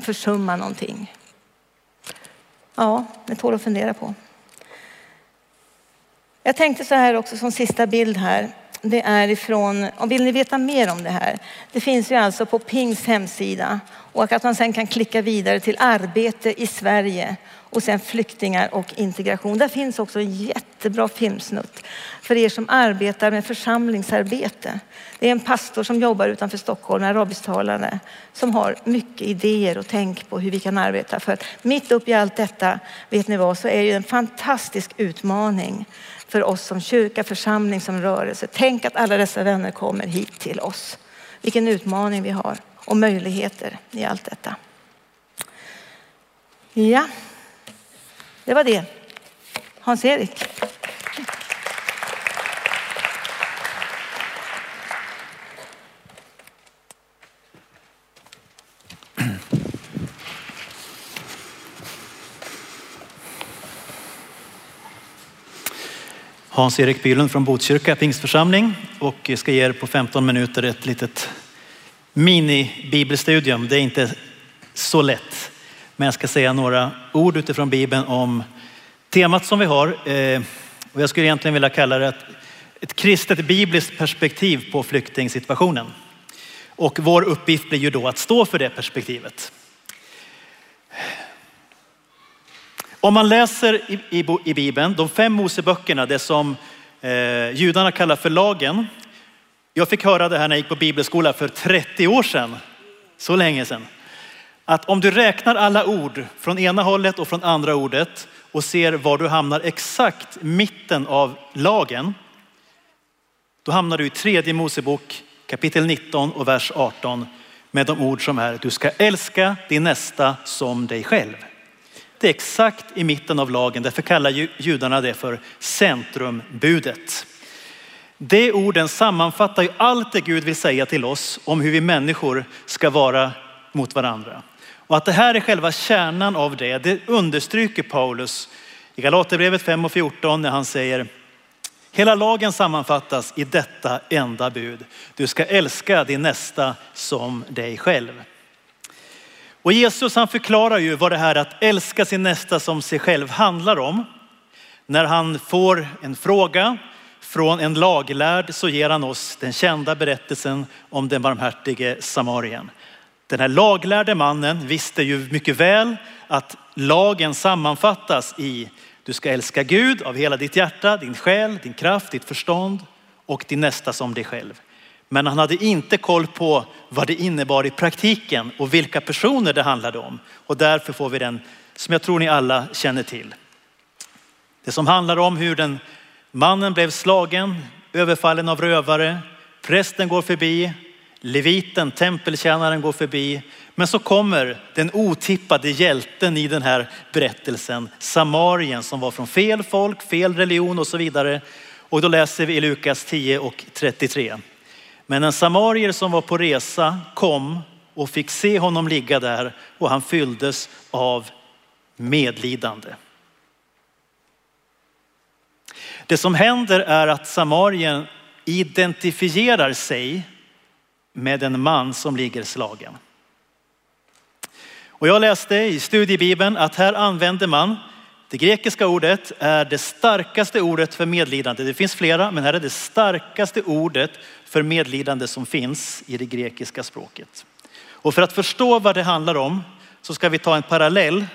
försumma någonting? Ja, det tål att fundera på. Jag tänkte så här också som sista bild här. Det är ifrån, och vill ni veta mer om det här? Det finns ju alltså på Pings hemsida och att man sen kan klicka vidare till arbete i Sverige och sen flyktingar och integration. Där finns också en jättebra filmsnutt för er som arbetar med församlingsarbete. Det är en pastor som jobbar utanför Stockholm, arabisktalande, som har mycket idéer och tänk på hur vi kan arbeta. För mitt upp i allt detta, vet ni vad, så är det en fantastisk utmaning för oss som kyrka, församling, som rörelse. Tänk att alla dessa vänner kommer hit till oss. Vilken utmaning vi har och möjligheter i allt detta. Ja. Det var det. Hans-Erik. Hans-Erik Bylund från Botkyrka pingstförsamling och ska ge er på 15 minuter ett litet mini-bibelstudium. Det är inte så lätt. Men jag ska säga några ord utifrån Bibeln om temat som vi har. Eh, och jag skulle egentligen vilja kalla det ett, ett kristet bibliskt perspektiv på flyktingsituationen. Och vår uppgift blir ju då att stå för det perspektivet. Om man läser i, i, i Bibeln, de fem Moseböckerna, det som eh, judarna kallar för lagen. Jag fick höra det här när jag gick på bibelskola för 30 år sedan. Så länge sedan att om du räknar alla ord från ena hållet och från andra ordet och ser var du hamnar exakt mitten av lagen, då hamnar du i tredje Mosebok kapitel 19 och vers 18 med de ord som är du ska älska din nästa som dig själv. Det är exakt i mitten av lagen, därför kallar judarna det för centrumbudet. De orden sammanfattar ju allt det Gud vill säga till oss om hur vi människor ska vara mot varandra. Och att det här är själva kärnan av det, det understryker Paulus i Galaterbrevet 5 och 14 när han säger Hela lagen sammanfattas i detta enda bud. Du ska älska din nästa som dig själv. Och Jesus han förklarar ju vad det här att älska sin nästa som sig själv handlar om. När han får en fråga från en laglärd så ger han oss den kända berättelsen om den barmhärtige samarien. Den här laglärde mannen visste ju mycket väl att lagen sammanfattas i du ska älska Gud av hela ditt hjärta, din själ, din kraft, ditt förstånd och din nästa som dig själv. Men han hade inte koll på vad det innebar i praktiken och vilka personer det handlade om. Och därför får vi den som jag tror ni alla känner till. Det som handlar om hur den mannen blev slagen, överfallen av rövare, prästen går förbi, leviten, tempeltjänaren går förbi. Men så kommer den otippade hjälten i den här berättelsen, Samarien som var från fel folk, fel religion och så vidare. Och då läser vi i Lukas 10 och 33. Men en samarier som var på resa kom och fick se honom ligga där och han fylldes av medlidande. Det som händer är att samarien identifierar sig med en man som ligger slagen. Och jag läste i studiebibeln att här använder man det grekiska ordet är det starkaste ordet för medlidande. Det finns flera, men här är det starkaste ordet för medlidande som finns i det grekiska språket. Och för att förstå vad det handlar om så ska vi ta en parallell.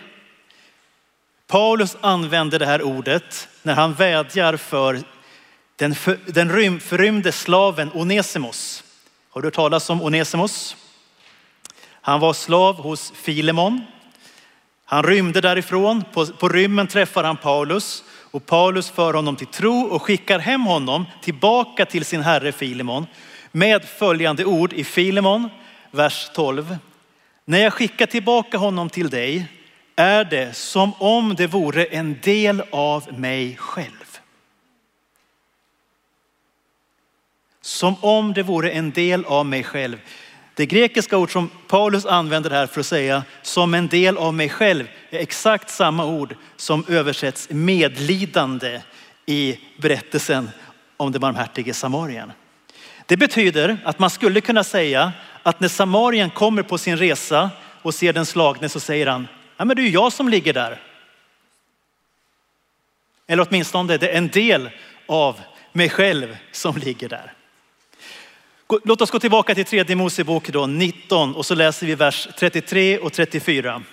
Paulus använder det här ordet när han vädjar för den, för, den förrymde slaven Onesimos. Har du hört talas om Onesimos? Han var slav hos Filemon. Han rymde därifrån. På, på rymmen träffar han Paulus och Paulus för honom till tro och skickar hem honom tillbaka till sin herre Filemon med följande ord i Filemon, vers 12. När jag skickar tillbaka honom till dig är det som om det vore en del av mig själv. Som om det vore en del av mig själv. Det grekiska ord som Paulus använder här för att säga som en del av mig själv är exakt samma ord som översätts medlidande i berättelsen om den barmhärtige samarien. Det betyder att man skulle kunna säga att när samarien kommer på sin resa och ser den slagne så säger han, ja men det är ju jag som ligger där. Eller åtminstone det är en del av mig själv som ligger där. Låt oss gå tillbaka till tredje Mosebok då, 19 och så läser vi vers 33 och 34.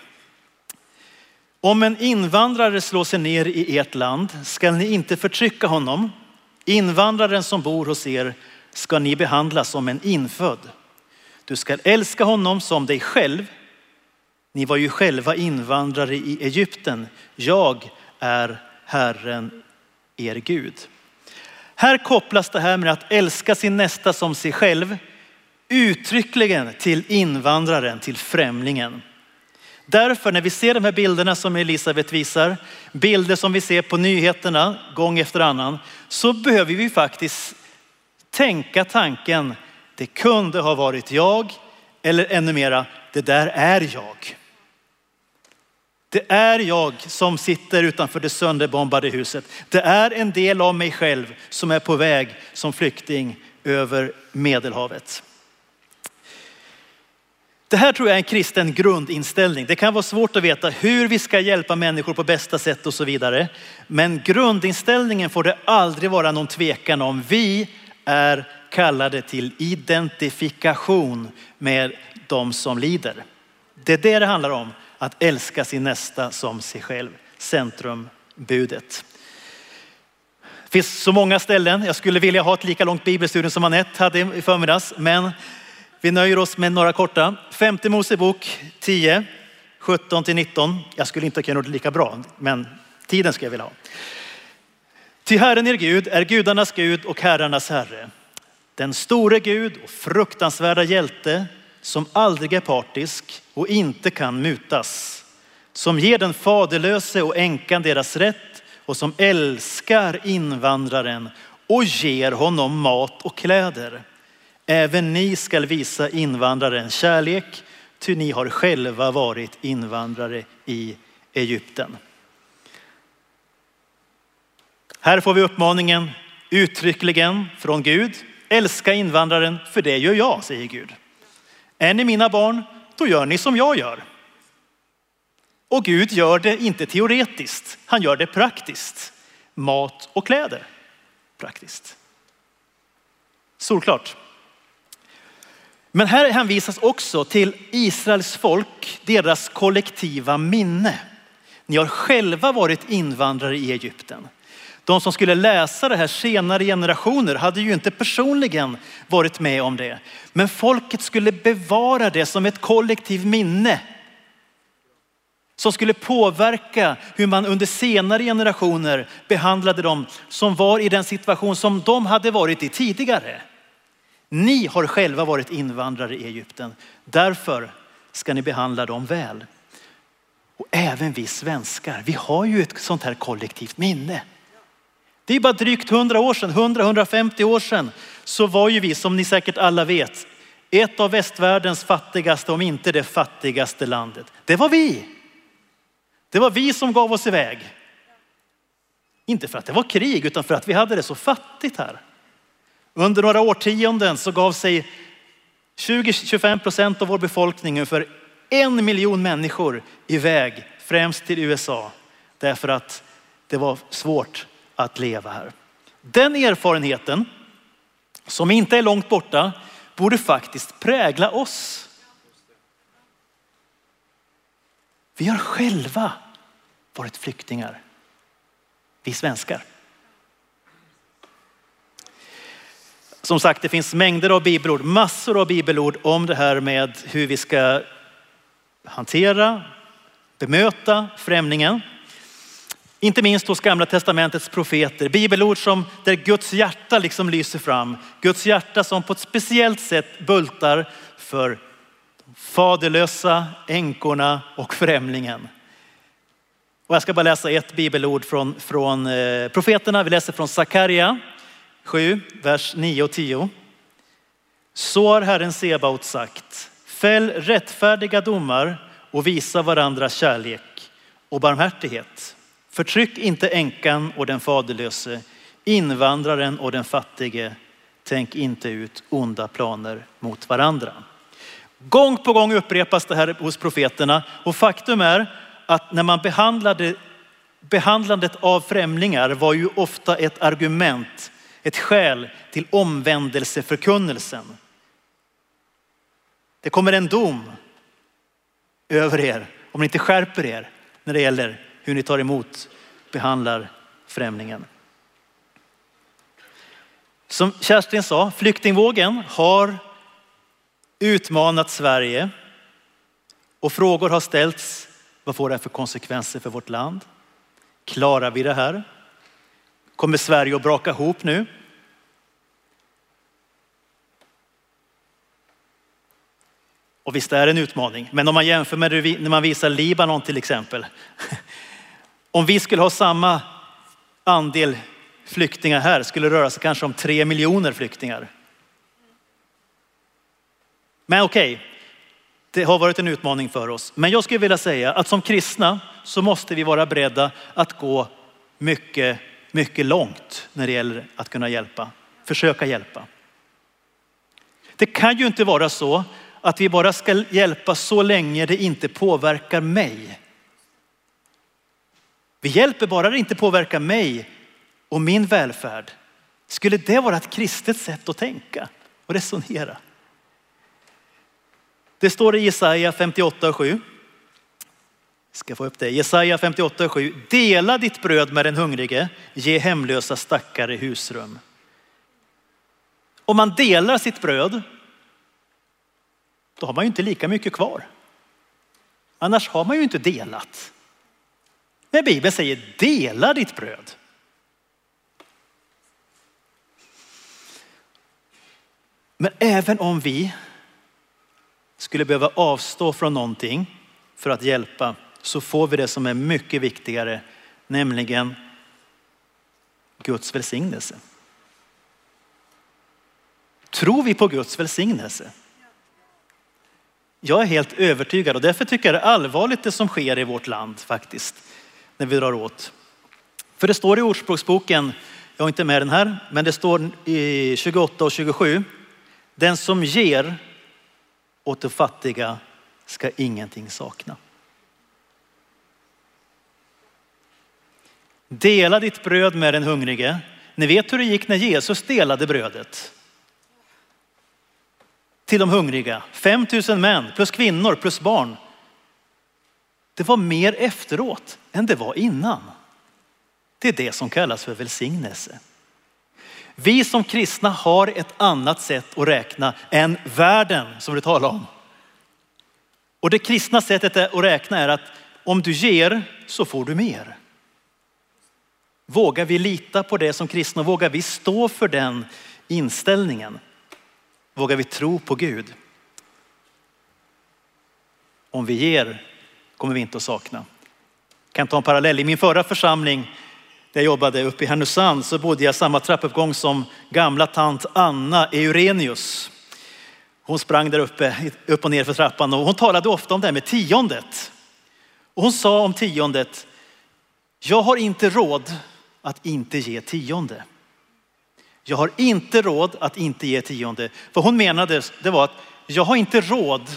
Om en invandrare slår sig ner i ert land skall ni inte förtrycka honom. Invandraren som bor hos er ska ni behandla som en infödd. Du ska älska honom som dig själv. Ni var ju själva invandrare i Egypten. Jag är Herren er Gud. Här kopplas det här med att älska sin nästa som sig själv uttryckligen till invandraren, till främlingen. Därför när vi ser de här bilderna som Elisabeth visar, bilder som vi ser på nyheterna gång efter annan, så behöver vi faktiskt tänka tanken, det kunde ha varit jag, eller ännu mera, det där är jag. Det är jag som sitter utanför det sönderbombade huset. Det är en del av mig själv som är på väg som flykting över Medelhavet. Det här tror jag är en kristen grundinställning. Det kan vara svårt att veta hur vi ska hjälpa människor på bästa sätt och så vidare. Men grundinställningen får det aldrig vara någon tvekan om. Vi är kallade till identifikation med de som lider. Det är det det handlar om att älska sin nästa som sig själv. Centrumbudet. Det finns så många ställen. Jag skulle vilja ha ett lika långt bibelstudium som Anette hade i förmiddags, men vi nöjer oss med några korta. Femte Mosebok 10, 17 till 19. Jag skulle inte kunna det lika bra, men tiden ska jag vilja ha. Till Herren er Gud är gudarnas Gud och herrarnas Herre. Den store Gud och fruktansvärda hjälte som aldrig är partisk och inte kan mutas. Som ger den faderlöse och änkan deras rätt och som älskar invandraren och ger honom mat och kläder. Även ni skall visa invandraren kärlek, ty ni har själva varit invandrare i Egypten. Här får vi uppmaningen uttryckligen från Gud. Älska invandraren, för det gör jag, säger Gud. Är ni mina barn, då gör ni som jag gör. Och Gud gör det inte teoretiskt, han gör det praktiskt. Mat och kläder, praktiskt. Solklart. Men här hänvisas också till Israels folk, deras kollektiva minne. Ni har själva varit invandrare i Egypten. De som skulle läsa det här senare generationer hade ju inte personligen varit med om det. Men folket skulle bevara det som ett kollektivt minne. Som skulle påverka hur man under senare generationer behandlade dem som var i den situation som de hade varit i tidigare. Ni har själva varit invandrare i Egypten. Därför ska ni behandla dem väl. Och även vi svenskar, vi har ju ett sånt här kollektivt minne. Det är bara drygt 100 år sedan, 100-150 år sedan, så var ju vi, som ni säkert alla vet, ett av västvärldens fattigaste, om inte det fattigaste landet. Det var vi. Det var vi som gav oss iväg. Inte för att det var krig, utan för att vi hade det så fattigt här. Under några årtionden så gav sig 20-25 procent av vår befolkning, för en miljon människor, iväg, främst till USA. Därför att det var svårt att leva här. Den erfarenheten, som inte är långt borta, borde faktiskt prägla oss. Vi har själva varit flyktingar, vi svenskar. Som sagt, det finns mängder av bibelord, massor av bibelord om det här med hur vi ska hantera, bemöta främlingen. Inte minst hos gamla testamentets profeter. Bibelord som där Guds hjärta liksom lyser fram. Guds hjärta som på ett speciellt sätt bultar för de faderlösa, änkorna och främlingen. Och jag ska bara läsa ett bibelord från, från eh, profeterna. Vi läser från Sakarja 7, vers 9 och 10. Så har Herren Sebaot sagt. Fäll rättfärdiga domar och visa varandra kärlek och barmhärtighet. Förtryck inte änkan och den faderlöse, invandraren och den fattige. Tänk inte ut onda planer mot varandra. Gång på gång upprepas det här hos profeterna och faktum är att när man behandlade behandlandet av främlingar var ju ofta ett argument, ett skäl till omvändelseförkunnelsen. Det kommer en dom över er om ni inte skärper er när det gäller hur ni tar emot, behandlar främlingen. Som Kerstin sa, flyktingvågen har utmanat Sverige och frågor har ställts. Vad får det för konsekvenser för vårt land? Klarar vi det här? Kommer Sverige att braka ihop nu? Och visst är det en utmaning, men om man jämför med när man visar Libanon till exempel. Om vi skulle ha samma andel flyktingar här skulle det röra sig kanske om tre miljoner flyktingar. Men okej, okay, det har varit en utmaning för oss. Men jag skulle vilja säga att som kristna så måste vi vara beredda att gå mycket, mycket långt när det gäller att kunna hjälpa, försöka hjälpa. Det kan ju inte vara så att vi bara ska hjälpa så länge det inte påverkar mig. Vi hjälper bara det inte påverkar mig och min välfärd. Skulle det vara ett kristet sätt att tänka och resonera? Det står i Jesaja 58 och 7. Ska få upp det. Jesaja 58 och 7. Dela ditt bröd med den hungrige, ge hemlösa stackare husrum. Om man delar sitt bröd då har man ju inte lika mycket kvar. Annars har man ju inte delat. När Bibeln säger dela ditt bröd. Men även om vi skulle behöva avstå från någonting för att hjälpa så får vi det som är mycket viktigare, nämligen Guds välsignelse. Tror vi på Guds välsignelse? Jag är helt övertygad och därför tycker jag det är allvarligt det som sker i vårt land faktiskt, när vi drar åt. För det står i Ordspråksboken, jag har inte med den här, men det står i 28 och 27. Den som ger åt de fattiga ska ingenting sakna. Dela ditt bröd med den hungrige. Ni vet hur det gick när Jesus delade brödet. Till de hungriga. 5 000 män plus kvinnor plus barn. Det var mer efteråt än det var innan. Det är det som kallas för välsignelse. Vi som kristna har ett annat sätt att räkna än världen som du talar om. Och det kristna sättet att räkna är att om du ger så får du mer. Vågar vi lita på det som kristna? Vågar vi stå för den inställningen? Vågar vi tro på Gud? Om vi ger kommer vi inte att sakna. Jag kan ta en parallell. I min förra församling där jag jobbade uppe i Härnösand så bodde jag samma trappuppgång som gamla tant Anna Eurenius. Hon sprang där uppe, upp och ner för trappan och hon talade ofta om det här med tiondet. Och hon sa om tiondet, jag har inte råd att inte ge tionde. Jag har inte råd att inte ge tionde. Vad hon menade det var att jag har inte råd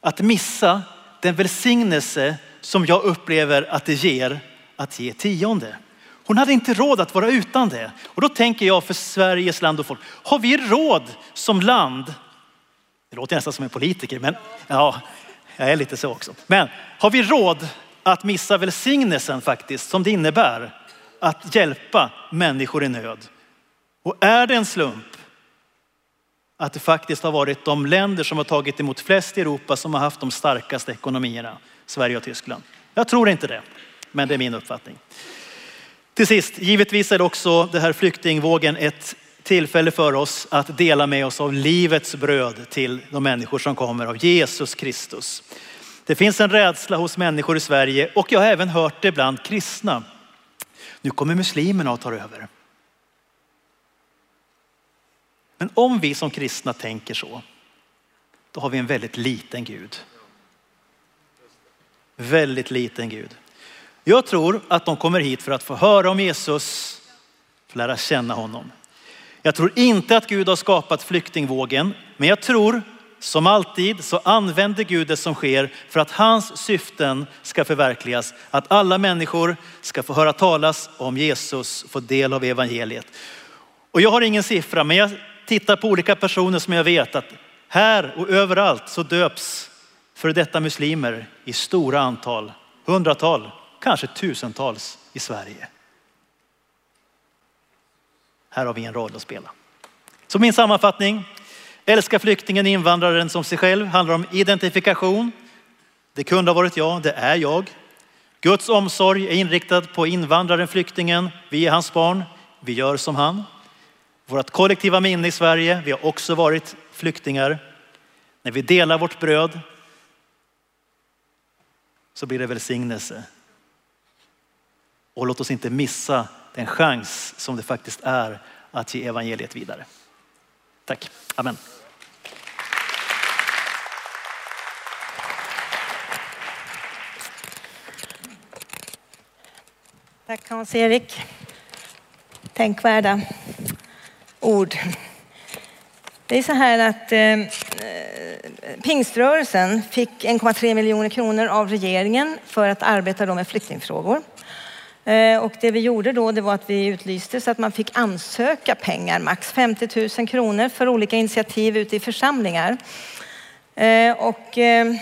att missa den välsignelse som jag upplever att det ger att ge tionde. Hon hade inte råd att vara utan det. Och då tänker jag för Sveriges land och folk, har vi råd som land? Det låter nästan som en politiker, men ja, jag är lite så också. Men har vi råd att missa välsignelsen faktiskt som det innebär att hjälpa människor i nöd? Och är det en slump att det faktiskt har varit de länder som har tagit emot flest i Europa som har haft de starkaste ekonomierna, Sverige och Tyskland? Jag tror inte det, men det är min uppfattning. Till sist, givetvis är också det här flyktingvågen ett tillfälle för oss att dela med oss av livets bröd till de människor som kommer av Jesus Kristus. Det finns en rädsla hos människor i Sverige och jag har även hört det bland kristna. Nu kommer muslimerna och tar över. Men om vi som kristna tänker så, då har vi en väldigt liten Gud. Väldigt liten Gud. Jag tror att de kommer hit för att få höra om Jesus, för lära känna honom. Jag tror inte att Gud har skapat flyktingvågen, men jag tror som alltid så använder Gud det som sker för att hans syften ska förverkligas. Att alla människor ska få höra talas om Jesus, få del av evangeliet. Och jag har ingen siffra, men jag tittar på olika personer som jag vet att här och överallt så döps för detta muslimer i stora antal, hundratal, kanske tusentals i Sverige. Här har vi en roll att spela. Så min sammanfattning, älska flyktingen, invandraren som sig själv, handlar om identifikation. Det kunde ha varit jag, det är jag. Guds omsorg är inriktad på invandraren, flyktingen. Vi är hans barn, vi gör som han. Vårt kollektiva minne i Sverige, vi har också varit flyktingar. När vi delar vårt bröd så blir det välsignelse. Och låt oss inte missa den chans som det faktiskt är att ge evangeliet vidare. Tack. Amen. Tack Hans-Erik. Tänkvärda ord. Det är så här att eh, eh pingströrelsen fick 1,3 miljoner kronor av regeringen för att arbeta då med flyktingfrågor. Eh, och det vi gjorde då det var att vi utlyste så att man fick ansöka pengar, max 50 000 kronor för olika initiativ ute i församlingar. Eh, och eh,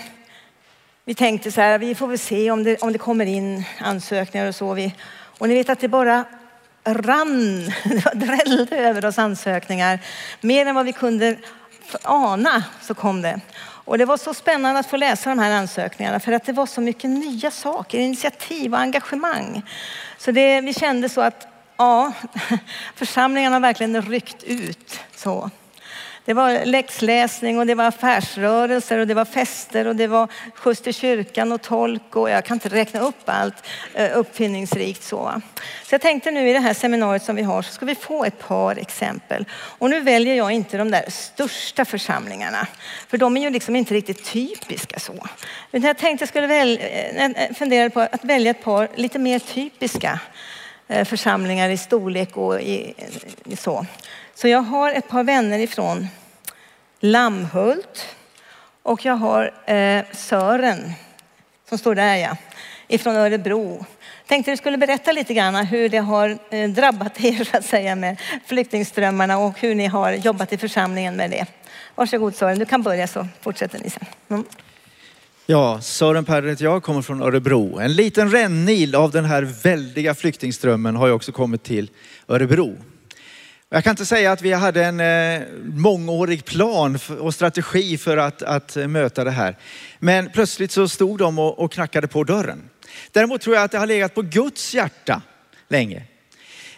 vi tänkte så här, vi får väl se om det, om det kommer in ansökningar och så. Vi, och ni vet att det bara rann, det drällde över oss ansökningar. Mer än vad vi kunde ana så kom det. Och det var så spännande att få läsa de här ansökningarna för att det var så mycket nya saker, initiativ och engagemang. Så det, vi kände så att ja, församlingarna har verkligen ryckt ut. Så. Det var läxläsning och det var affärsrörelser och det var fester och det var skjuts till kyrkan och tolk och jag kan inte räkna upp allt eh, uppfinningsrikt så. Så jag tänkte nu i det här seminariet som vi har så ska vi få ett par exempel. Och nu väljer jag inte de där största församlingarna för de är ju liksom inte riktigt typiska så. Utan jag tänkte jag skulle väl, eh, eh, fundera på att välja ett par lite mer typiska församlingar i storlek och i, i så. Så jag har ett par vänner ifrån Lammhult och jag har eh, Sören som står där ja, ifrån Örebro. Tänkte du skulle berätta lite grann hur det har eh, drabbat er så att säga med flyktingströmmarna och hur ni har jobbat i församlingen med det. Varsågod Sören, du kan börja så fortsätter ni sen. Mm. Ja, Sören Perrer heter jag, kommer från Örebro. En liten rännil av den här väldiga flyktingströmmen har ju också kommit till Örebro. Jag kan inte säga att vi hade en eh, mångårig plan och strategi för att, att eh, möta det här. Men plötsligt så stod de och, och knackade på dörren. Däremot tror jag att det har legat på Guds hjärta länge.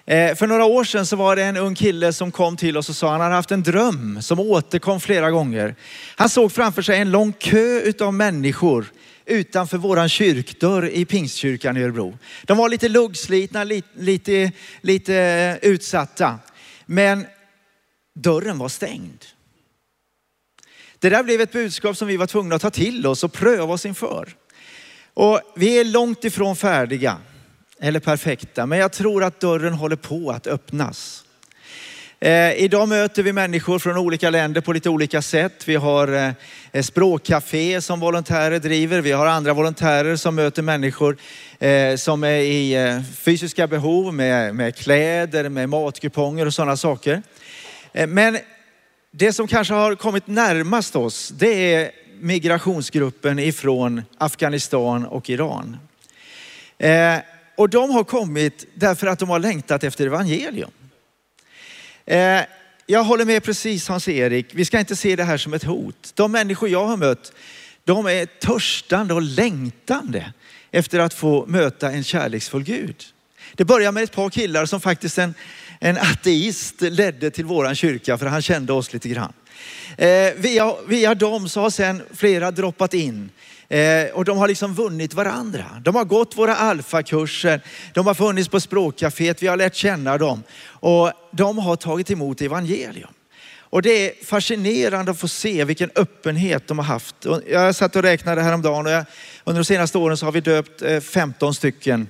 Eh, för några år sedan så var det en ung kille som kom till oss och sa att han hade haft en dröm som återkom flera gånger. Han såg framför sig en lång kö utav människor utanför våran kyrkdörr i Pingstkyrkan i Örebro. De var lite luggslitna, lite, lite, lite utsatta. Men dörren var stängd. Det där blev ett budskap som vi var tvungna att ta till oss och pröva oss inför. Och vi är långt ifrån färdiga eller perfekta, men jag tror att dörren håller på att öppnas. Eh, idag möter vi människor från olika länder på lite olika sätt. Vi har eh, eh, språkcafé som volontärer driver. Vi har andra volontärer som möter människor eh, som är i eh, fysiska behov med, med kläder, med matkuponger och sådana saker. Eh, men det som kanske har kommit närmast oss, det är migrationsgruppen ifrån Afghanistan och Iran. Eh, och de har kommit därför att de har längtat efter evangelium. Eh, jag håller med precis Hans-Erik. Vi ska inte se det här som ett hot. De människor jag har mött, de är törstande och längtande efter att få möta en kärleksfull Gud. Det börjar med ett par killar som faktiskt en, en ateist ledde till våran kyrka för han kände oss lite grann. Eh, via, via dem så har sen flera droppat in eh, och de har liksom vunnit varandra. De har gått våra alfakurser, de har funnits på språkcaféet, vi har lärt känna dem och de har tagit emot evangelium. Och det är fascinerande att få se vilken öppenhet de har haft. Jag satt och räknade häromdagen och jag, under de senaste åren så har vi döpt eh, 15 stycken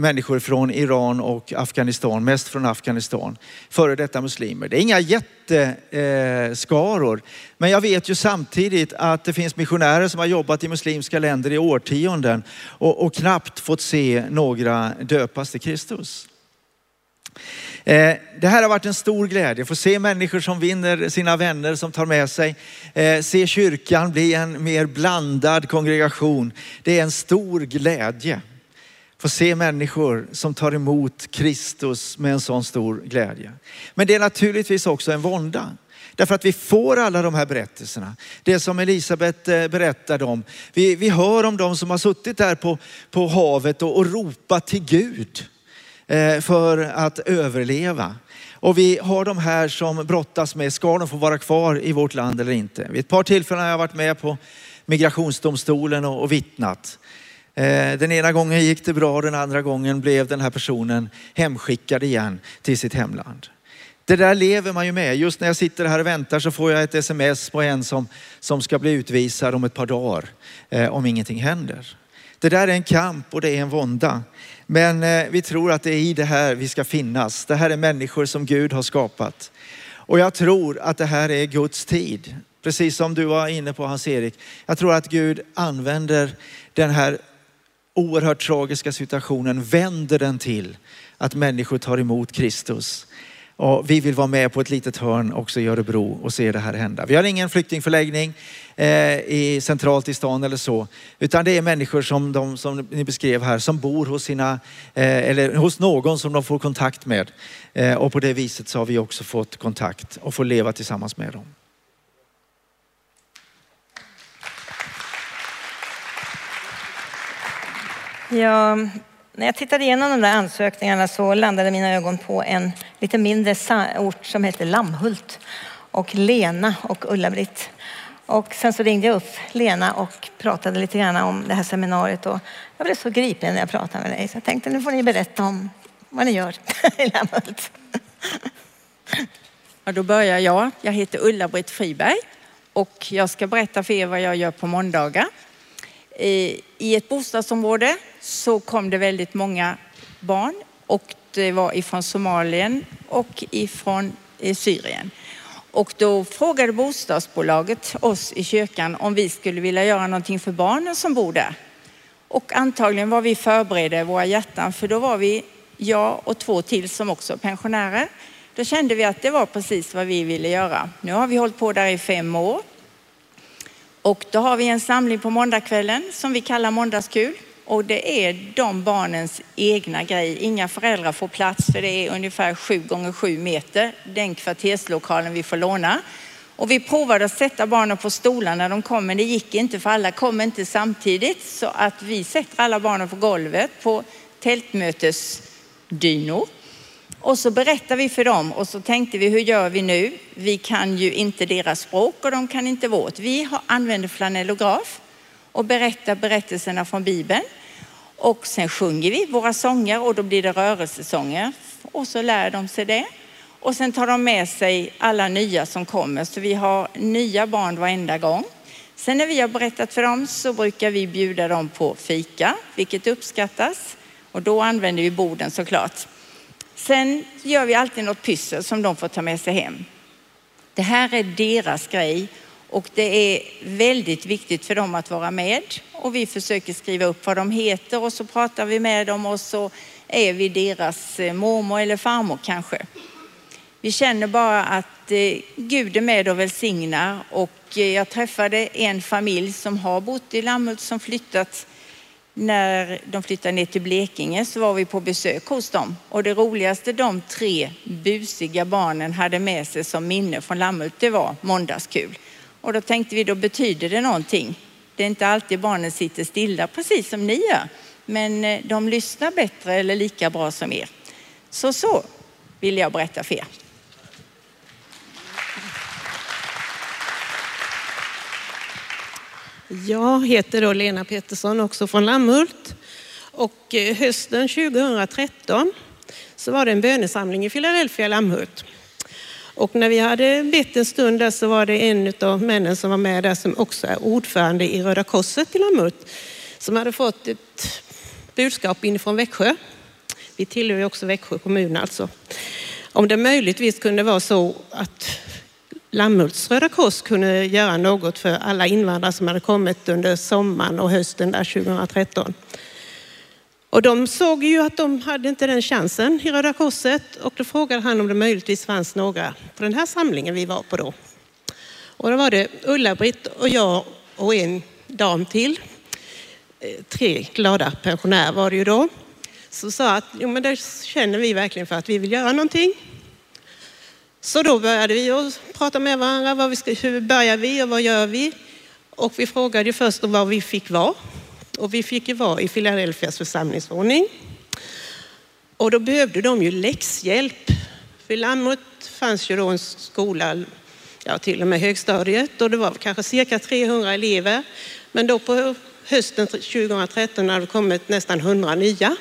människor från Iran och Afghanistan, mest från Afghanistan, före detta muslimer. Det är inga jätteskaror, men jag vet ju samtidigt att det finns missionärer som har jobbat i muslimska länder i årtionden och, och knappt fått se några döpas till Kristus. Eh, det här har varit en stor glädje, få se människor som vinner sina vänner, som tar med sig. Eh, se kyrkan bli en mer blandad kongregation. Det är en stor glädje. Få se människor som tar emot Kristus med en sån stor glädje. Men det är naturligtvis också en vånda. Därför att vi får alla de här berättelserna. Det som Elisabet eh, berättade om. Vi, vi hör om de som har suttit där på, på havet och, och ropat till Gud eh, för att överleva. Och vi har de här som brottas med, ska de få vara kvar i vårt land eller inte? Vid ett par tillfällen har jag varit med på migrationsdomstolen och, och vittnat. Eh, den ena gången gick det bra, den andra gången blev den här personen hemskickad igen till sitt hemland. Det där lever man ju med. Just när jag sitter här och väntar så får jag ett sms på en som, som ska bli utvisad om ett par dagar eh, om ingenting händer. Det där är en kamp och det är en vånda. Men eh, vi tror att det är i det här vi ska finnas. Det här är människor som Gud har skapat. Och jag tror att det här är Guds tid. Precis som du var inne på Hans-Erik. Jag tror att Gud använder den här oerhört tragiska situationen vänder den till att människor tar emot Kristus. Och vi vill vara med på ett litet hörn också i Örebro och se det här hända. Vi har ingen flyktingförläggning eh, i, centralt i stan eller så, utan det är människor som, de, som ni beskrev här, som bor hos, sina, eh, eller hos någon som de får kontakt med. Eh, och på det viset så har vi också fått kontakt och får leva tillsammans med dem. Ja, när jag tittade igenom de där ansökningarna så landade mina ögon på en lite mindre ort som heter Lammhult och Lena och Ulla-Britt. Och sen så ringde jag upp Lena och pratade lite grann om det här seminariet och jag blev så gripen när jag pratade med dig så jag tänkte nu får ni berätta om vad ni gör i Lammhult. Ja, då börjar jag. Jag heter Ulla-Britt Friberg och jag ska berätta för er vad jag gör på måndagar. I ett bostadsområde så kom det väldigt många barn och det var ifrån Somalien och ifrån eh, Syrien. Och då frågade bostadsbolaget oss i kyrkan om vi skulle vilja göra någonting för barnen som bor där. Och antagligen var vi förberedda i våra hjärtan för då var vi, jag och två till som också pensionärer. Då kände vi att det var precis vad vi ville göra. Nu har vi hållit på där i fem år. Och då har vi en samling på måndagskvällen som vi kallar måndagskul. Och det är de barnens egna grej. Inga föräldrar får plats för det är ungefär sju gånger sju meter, den kvarterslokalen vi får låna. Och vi provade att sätta barnen på stolar när de kom, men det gick inte för alla kom inte samtidigt. Så att vi sätter alla barnen på golvet på tältmötesdynor. Och så berättar vi för dem och så tänkte vi, hur gör vi nu? Vi kan ju inte deras språk och de kan inte vårt. Vi använder flanellograf och berättar berättelserna från Bibeln. Och sen sjunger vi våra sånger och då blir det rörelsesånger. Och så lär de sig det. Och sen tar de med sig alla nya som kommer. Så vi har nya barn varenda gång. Sen när vi har berättat för dem så brukar vi bjuda dem på fika, vilket uppskattas. Och då använder vi borden såklart. Sen gör vi alltid något pyssel som de får ta med sig hem. Det här är deras grej och det är väldigt viktigt för dem att vara med. Och vi försöker skriva upp vad de heter och så pratar vi med dem och så är vi deras eh, mormor eller farmor kanske. Vi känner bara att eh, Gud är med och välsignar och eh, jag träffade en familj som har bott i Lammhult som flyttat när de flyttade ner till Blekinge så var vi på besök hos dem och det roligaste de tre busiga barnen hade med sig som minne från Lammhult det var måndagskul. Och då tänkte vi då betyder det någonting. Det är inte alltid barnen sitter stilla precis som ni gör men eh, de lyssnar bättre eller lika bra som er. Så så vill jag berätta för er. Jag heter då Lena Pettersson, också från Lammhult. Och eh, hösten 2013 så var det en bönesamling i Philadelphia, Lammhult. Och när vi hade bett en stund där så var det en av männen som var med där som också är ordförande i Röda Korset i Lammhult som hade fått ett budskap inifrån Växjö. Vi tillhör ju också Växjö kommun alltså. Om det möjligtvis kunde vara så att Lammhults Röda Kors kunde göra något för alla invandrare som hade kommit under sommaren och hösten där 2013. Och de såg ju att de hade inte den chansen i Röda Korset och då frågade han om det möjligtvis fanns några på den här samlingen vi var på då. Och då var det Ulla-Britt och jag och en dam till. Eh, tre glada pensionärer var det ju då. Som sa att jo, men det känner vi verkligen för att vi vill göra någonting. Så då började vi att prata med varandra. Vad vi ska, hur börjar vi och vad gör vi? Och vi frågade först var vi fick vara. Och vi fick ju vara i Philadelphias församlingsordning. Och då behövde de ju läxhjälp. För Lammut fanns ju då en skola, ja till och med högstadiet, och det var kanske cirka 300 elever. Men då på hösten 2013 hade det kommit nästan 100 nya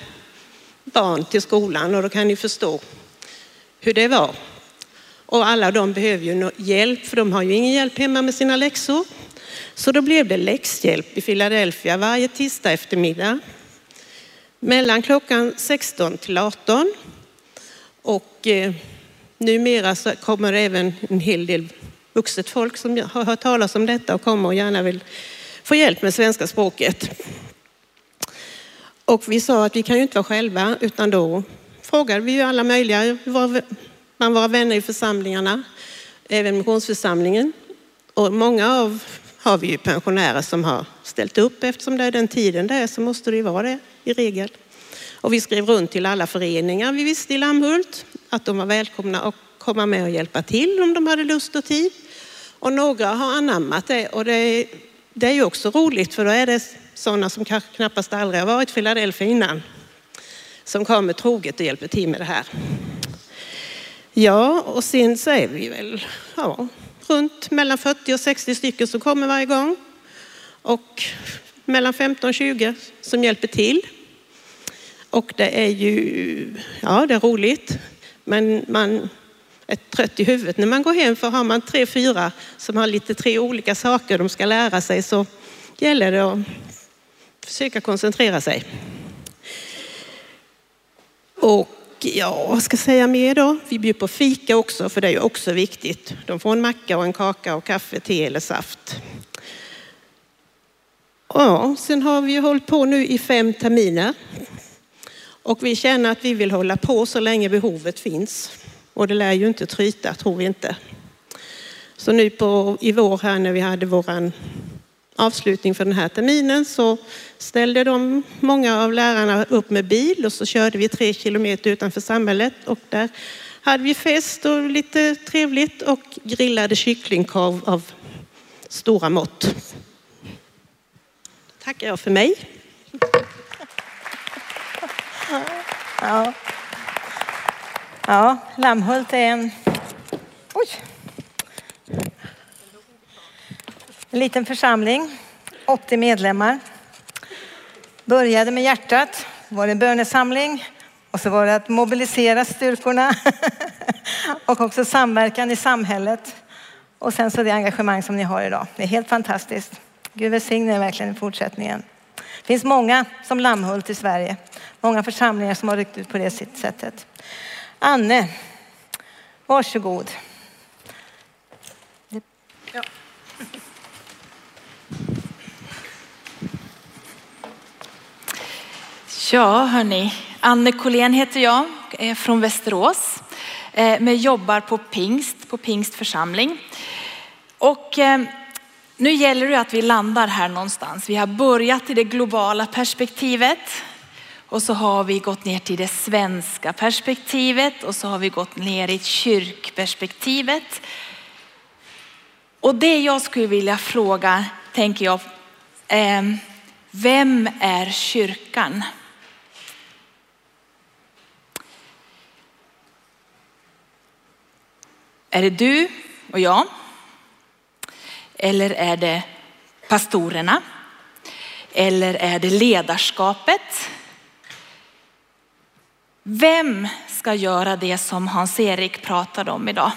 barn till skolan och då kan ni förstå hur det var. Och alla de behöver ju hjälp, för de har ju ingen hjälp hemma med sina läxor. Så då blev det läxhjälp i Philadelphia varje tisdag eftermiddag. Mellan klockan 16 till 18. Och eh, numera så kommer det även en hel del vuxet folk som har hört talas om detta och kommer och gärna vill få hjälp med svenska språket. Och vi sa att vi kan ju inte vara själva utan då frågade vi ju alla möjliga bland våra vänner i församlingarna, även missionsförsamlingen. Och många av har vi ju pensionärer som har ställt upp eftersom det är den tiden det är så måste det ju vara det i regel. Och vi skrev runt till alla föreningar vi visste i Lammhult att de var välkomna att komma med och hjälpa till om de hade lust och tid. Och några har anammat det och det är, det är ju också roligt för då är det sådana som kanske knappast aldrig har varit i Philadelphia innan som kommer troget och hjälper till med det här. Ja, och sen så är vi väl ja, runt mellan 40 och 60 stycken som kommer varje gång. Och mellan 15 och 20 som hjälper till. Och det är ju, ja det är roligt. Men man är trött i huvudet när man går hem för har man tre, fyra som har lite tre olika saker de ska lära sig så gäller det att försöka koncentrera sig. Och ja, vad ska jag säga mer då? Vi bjuder på fika också, för det är ju också viktigt. De får en macka och en kaka och kaffe, te eller saft. Ja, sen har vi ju hållit på nu i fem terminer. Och vi känner att vi vill hålla på så länge behovet finns. Och det lär ju inte tryta, tror vi inte. Så nu på, i vår här när vi hade våran avslutning för den här terminen så ställde de, många av lärarna upp med bil och så körde vi tre kilometer utanför samhället och där hade vi fest och lite trevligt och grillade kycklingkorv av stora mått. Tackar jag för mig. Ja. ja, Lammhult är en... Oj. En liten församling, 80 medlemmar. Började med hjärtat, var det en bönesamling och så var det att mobilisera styrkorna och också samverkan i samhället. Och sen så det engagemang som ni har idag. Det är helt fantastiskt. Gud välsigne er verkligen i fortsättningen. Det finns många som Lammhult i Sverige. Många församlingar som har ryckt ut på det sättet. Anne, varsågod. Ja, hörni. Anne Collén heter jag, är från Västerås. Eh, men jobbar på Pingst, på Pingst församling. Och eh, nu gäller det att vi landar här någonstans. Vi har börjat i det globala perspektivet och så har vi gått ner till det svenska perspektivet och så har vi gått ner i kyrkperspektivet. Och det jag skulle vilja fråga, tänker jag, eh, vem är kyrkan? Är det du och jag? Eller är det pastorerna? Eller är det ledarskapet? Vem ska göra det som Hans-Erik pratade om idag?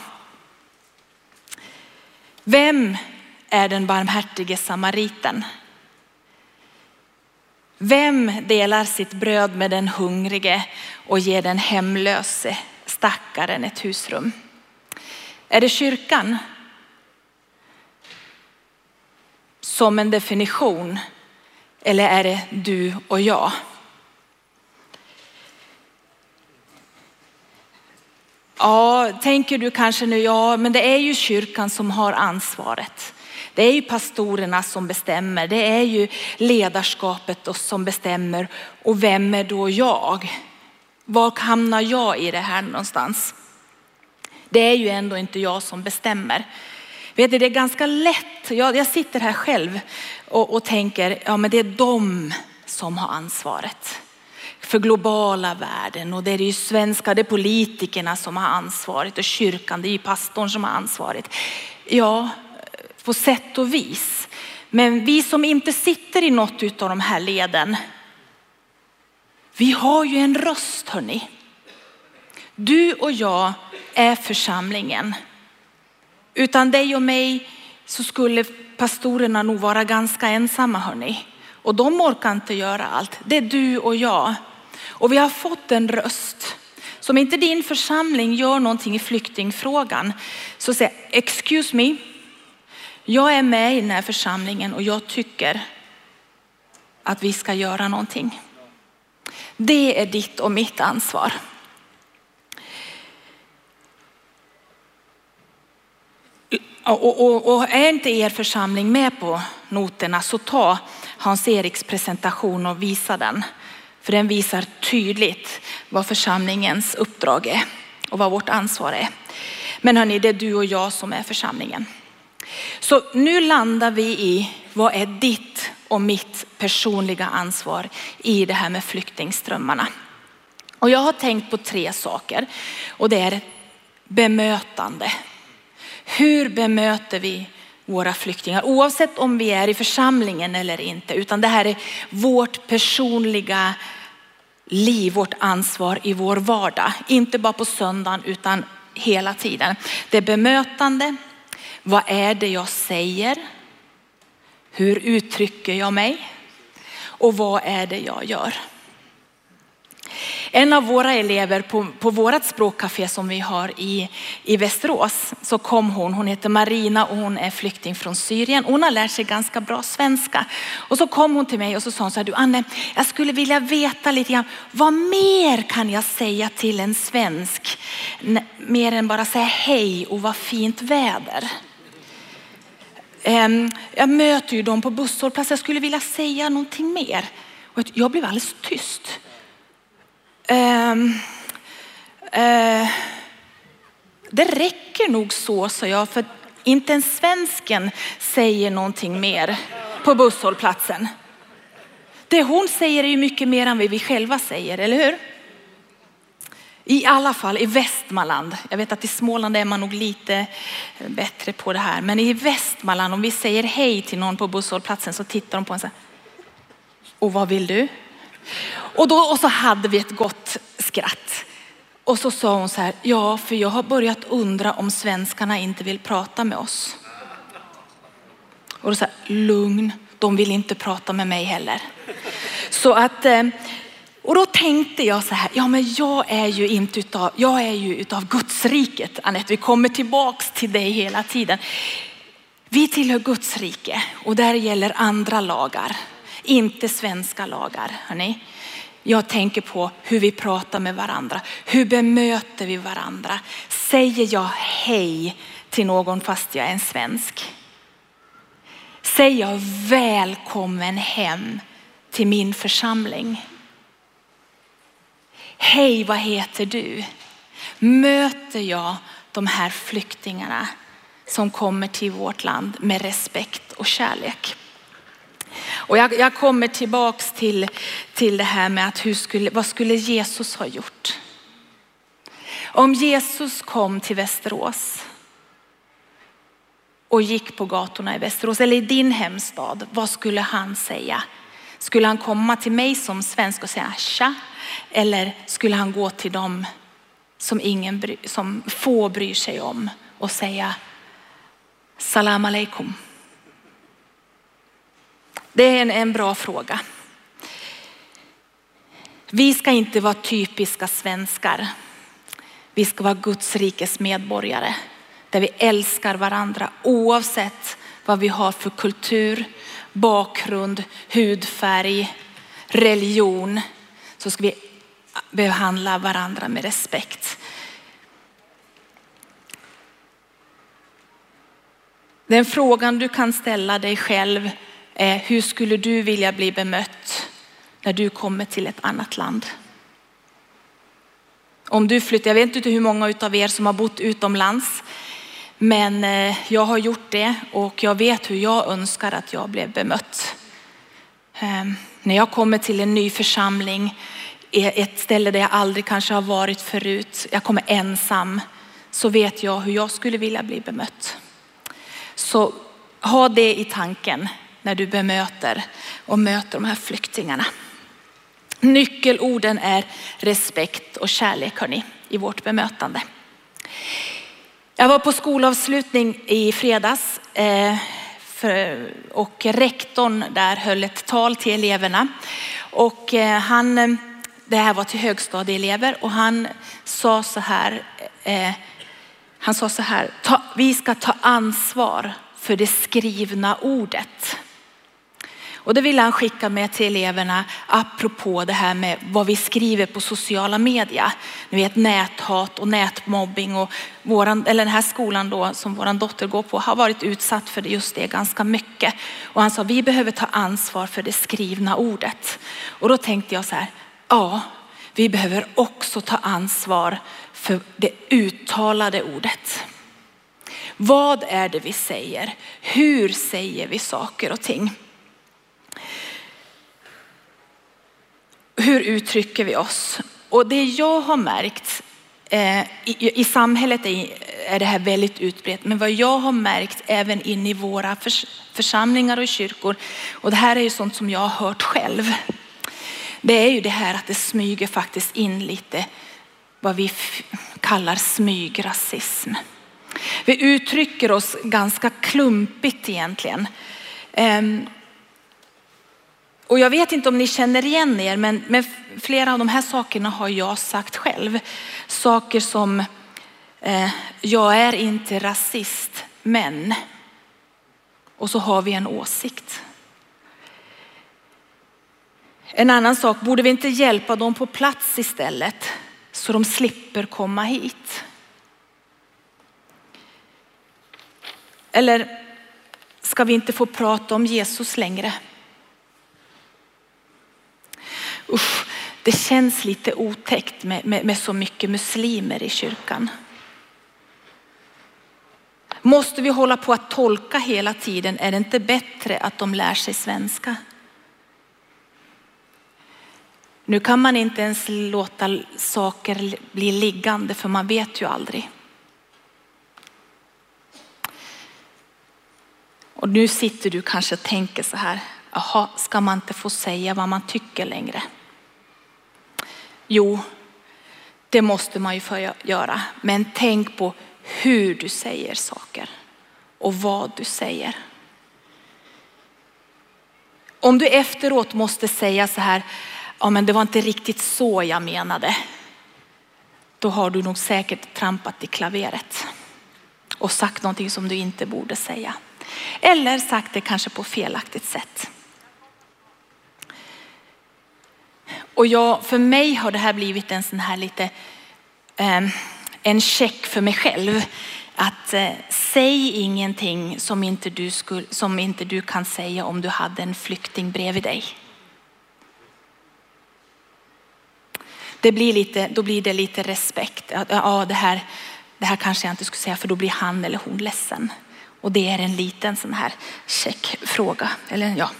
Vem är den barmhärtige samariten? Vem delar sitt bröd med den hungrige och ger den hemlöse stackaren ett husrum? Är det kyrkan? Som en definition? Eller är det du och jag? Ja, tänker du kanske nu, ja, men det är ju kyrkan som har ansvaret. Det är ju pastorerna som bestämmer, det är ju ledarskapet som bestämmer. Och vem är då jag? Var hamnar jag i det här någonstans? Det är ju ändå inte jag som bestämmer. Vet du, det är ganska lätt, jag, jag sitter här själv och, och tänker, ja men det är de som har ansvaret för globala värden och det är ju svenska, det är politikerna som har ansvaret och kyrkan, det är ju pastorn som har ansvaret. Ja, på sätt och vis. Men vi som inte sitter i något av de här leden, vi har ju en röst hörni. Du och jag är församlingen. Utan dig och mig så skulle pastorerna nog vara ganska ensamma hörni. Och de orkar inte göra allt. Det är du och jag. Och vi har fått en röst. Så om inte din församling gör någonting i flyktingfrågan så säg excuse me. Jag är med i den här församlingen och jag tycker att vi ska göra någonting. Det är ditt och mitt ansvar. Och, och, och, är inte er församling med på noterna så ta Hans-Eriks presentation och visa den. För den visar tydligt vad församlingens uppdrag är och vad vårt ansvar är. Men hörni, det är du och jag som är församlingen. Så nu landar vi i vad är ditt och mitt personliga ansvar i det här med flyktingströmmarna. Och jag har tänkt på tre saker och det är bemötande. Hur bemöter vi våra flyktingar oavsett om vi är i församlingen eller inte, utan det här är vårt personliga liv, vårt ansvar i vår vardag. Inte bara på söndagen utan hela tiden. Det är bemötande. Vad är det jag säger? Hur uttrycker jag mig? Och vad är det jag gör? En av våra elever på, på vårt språkcafé som vi har i, i Västerås så kom hon, hon heter Marina och hon är flykting från Syrien. Hon har lärt sig ganska bra svenska. Och så kom hon till mig och så sa hon så här, du Anne, jag skulle vilja veta lite grann, vad mer kan jag säga till en svensk? Mer än bara säga hej och vad fint väder. Ehm, jag möter ju dem på busshållplatser, jag skulle vilja säga någonting mer. Jag blev alldeles tyst. Um, uh, det räcker nog så, sa jag, för inte ens svensken säger någonting mer på busshållplatsen. Det hon säger är ju mycket mer än vad vi själva säger, eller hur? I alla fall i Västmanland. Jag vet att i Småland är man nog lite bättre på det här. Men i Västmanland, om vi säger hej till någon på busshållplatsen så tittar de på en så här. Och vad vill du? Och, då, och så hade vi ett gott skratt. Och så sa hon så här, ja för jag har börjat undra om svenskarna inte vill prata med oss. Och då sa lugn, de vill inte prata med mig heller. Så att, eh, och då tänkte jag så här, ja men jag är ju inte utav, jag är ju utav Guds riket. Anette, vi kommer tillbaks till dig hela tiden. Vi tillhör Guds rike och där gäller andra lagar, inte svenska lagar. Hörrni. Jag tänker på hur vi pratar med varandra. Hur bemöter vi varandra? Säger jag hej till någon fast jag är en svensk? Säger jag välkommen hem till min församling? Hej, vad heter du? Möter jag de här flyktingarna som kommer till vårt land med respekt och kärlek? Och jag, jag kommer tillbaks till, till det här med att hur skulle, vad skulle Jesus ha gjort? Om Jesus kom till Västerås och gick på gatorna i Västerås eller i din hemstad, vad skulle han säga? Skulle han komma till mig som svensk och säga tja? Eller skulle han gå till dem som, ingen, som få bryr sig om och säga salam aleikum? Det är en, en bra fråga. Vi ska inte vara typiska svenskar. Vi ska vara Guds rikes medborgare där vi älskar varandra oavsett vad vi har för kultur, bakgrund, hudfärg, religion. Så ska vi behandla varandra med respekt. Den frågan du kan ställa dig själv Eh, hur skulle du vilja bli bemött när du kommer till ett annat land? Om du flyttar, jag vet inte hur många av er som har bott utomlands, men eh, jag har gjort det och jag vet hur jag önskar att jag blev bemött. Ehm, när jag kommer till en ny församling, ett ställe där jag aldrig kanske har varit förut, jag kommer ensam, så vet jag hur jag skulle vilja bli bemött. Så ha det i tanken när du bemöter och möter de här flyktingarna. Nyckelorden är respekt och kärlek hörni, i vårt bemötande. Jag var på skolavslutning i fredags eh, och rektorn där höll ett tal till eleverna. Och eh, han, eh, det här var till högstadieelever och han sa så här, han sa så här, vi ska ta ansvar för det skrivna ordet. Och det ville han skicka med till eleverna apropå det här med vad vi skriver på sociala media. Ni vet näthat och nätmobbing och våran, eller den här skolan då som vår dotter går på har varit utsatt för just det ganska mycket. Och han sa vi behöver ta ansvar för det skrivna ordet. Och då tänkte jag så här, ja vi behöver också ta ansvar för det uttalade ordet. Vad är det vi säger? Hur säger vi saker och ting? Hur uttrycker vi oss? Och det jag har märkt eh, i, i, samhället är, det här väldigt utbrett, men vad jag har märkt även in i våra församlingar och kyrkor, och det här är ju sånt som jag har hört själv. Det är ju det här att det smyger faktiskt in lite vad vi kallar smygrasism. Vi uttrycker oss ganska klumpigt egentligen. Ehm, och jag vet inte om ni känner igen er, men, men flera av de här sakerna har jag sagt själv. Saker som, eh, jag är inte rasist, men. Och så har vi en åsikt. En annan sak, borde vi inte hjälpa dem på plats istället så de slipper komma hit? Eller ska vi inte få prata om Jesus längre? Det känns lite otäckt med, med, med så mycket muslimer i kyrkan. Måste vi hålla på att tolka hela tiden? Är det inte bättre att de lär sig svenska? Nu kan man inte ens låta saker bli liggande för man vet ju aldrig. Och nu sitter du kanske och tänker så här, jaha, ska man inte få säga vad man tycker längre? Jo, det måste man ju få göra, men tänk på hur du säger saker och vad du säger. Om du efteråt måste säga så här, ja men det var inte riktigt så jag menade. Då har du nog säkert trampat i klaveret och sagt någonting som du inte borde säga. Eller sagt det kanske på felaktigt sätt. Och jag, för mig har det här blivit en sån här lite, eh, en check för mig själv. Att eh, säg ingenting som inte, du skulle, som inte du kan säga om du hade en flykting bredvid dig. Det blir lite, då blir det lite respekt. Ja, det, här, det här kanske jag inte skulle säga för då blir han eller hon ledsen. Och det är en liten sån här checkfråga. Eller ja.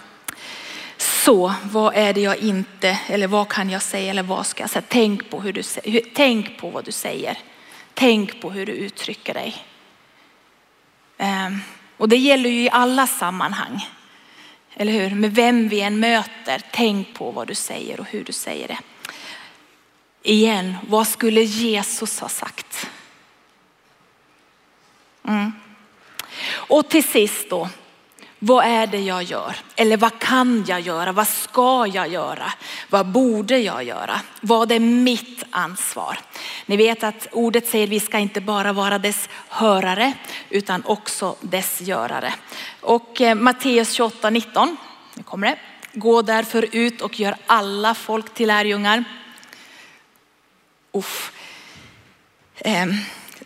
Så vad är det jag inte, eller vad kan jag säga eller vad ska jag säga? Tänk på, hur du, tänk på vad du säger. Tänk på hur du uttrycker dig. Ehm, och det gäller ju i alla sammanhang. Eller hur? Med vem vi än möter, tänk på vad du säger och hur du säger det. Igen, vad skulle Jesus ha sagt? Mm. Och till sist då, vad är det jag gör? Eller vad kan jag göra? Vad ska jag göra? Vad borde jag göra? Vad är mitt ansvar? Ni vet att ordet säger vi ska inte bara vara dess hörare utan också dess görare. Och eh, Matteus 28, 19, nu kommer det. Gå därför ut och gör alla folk till lärjungar. Uff. Ehm,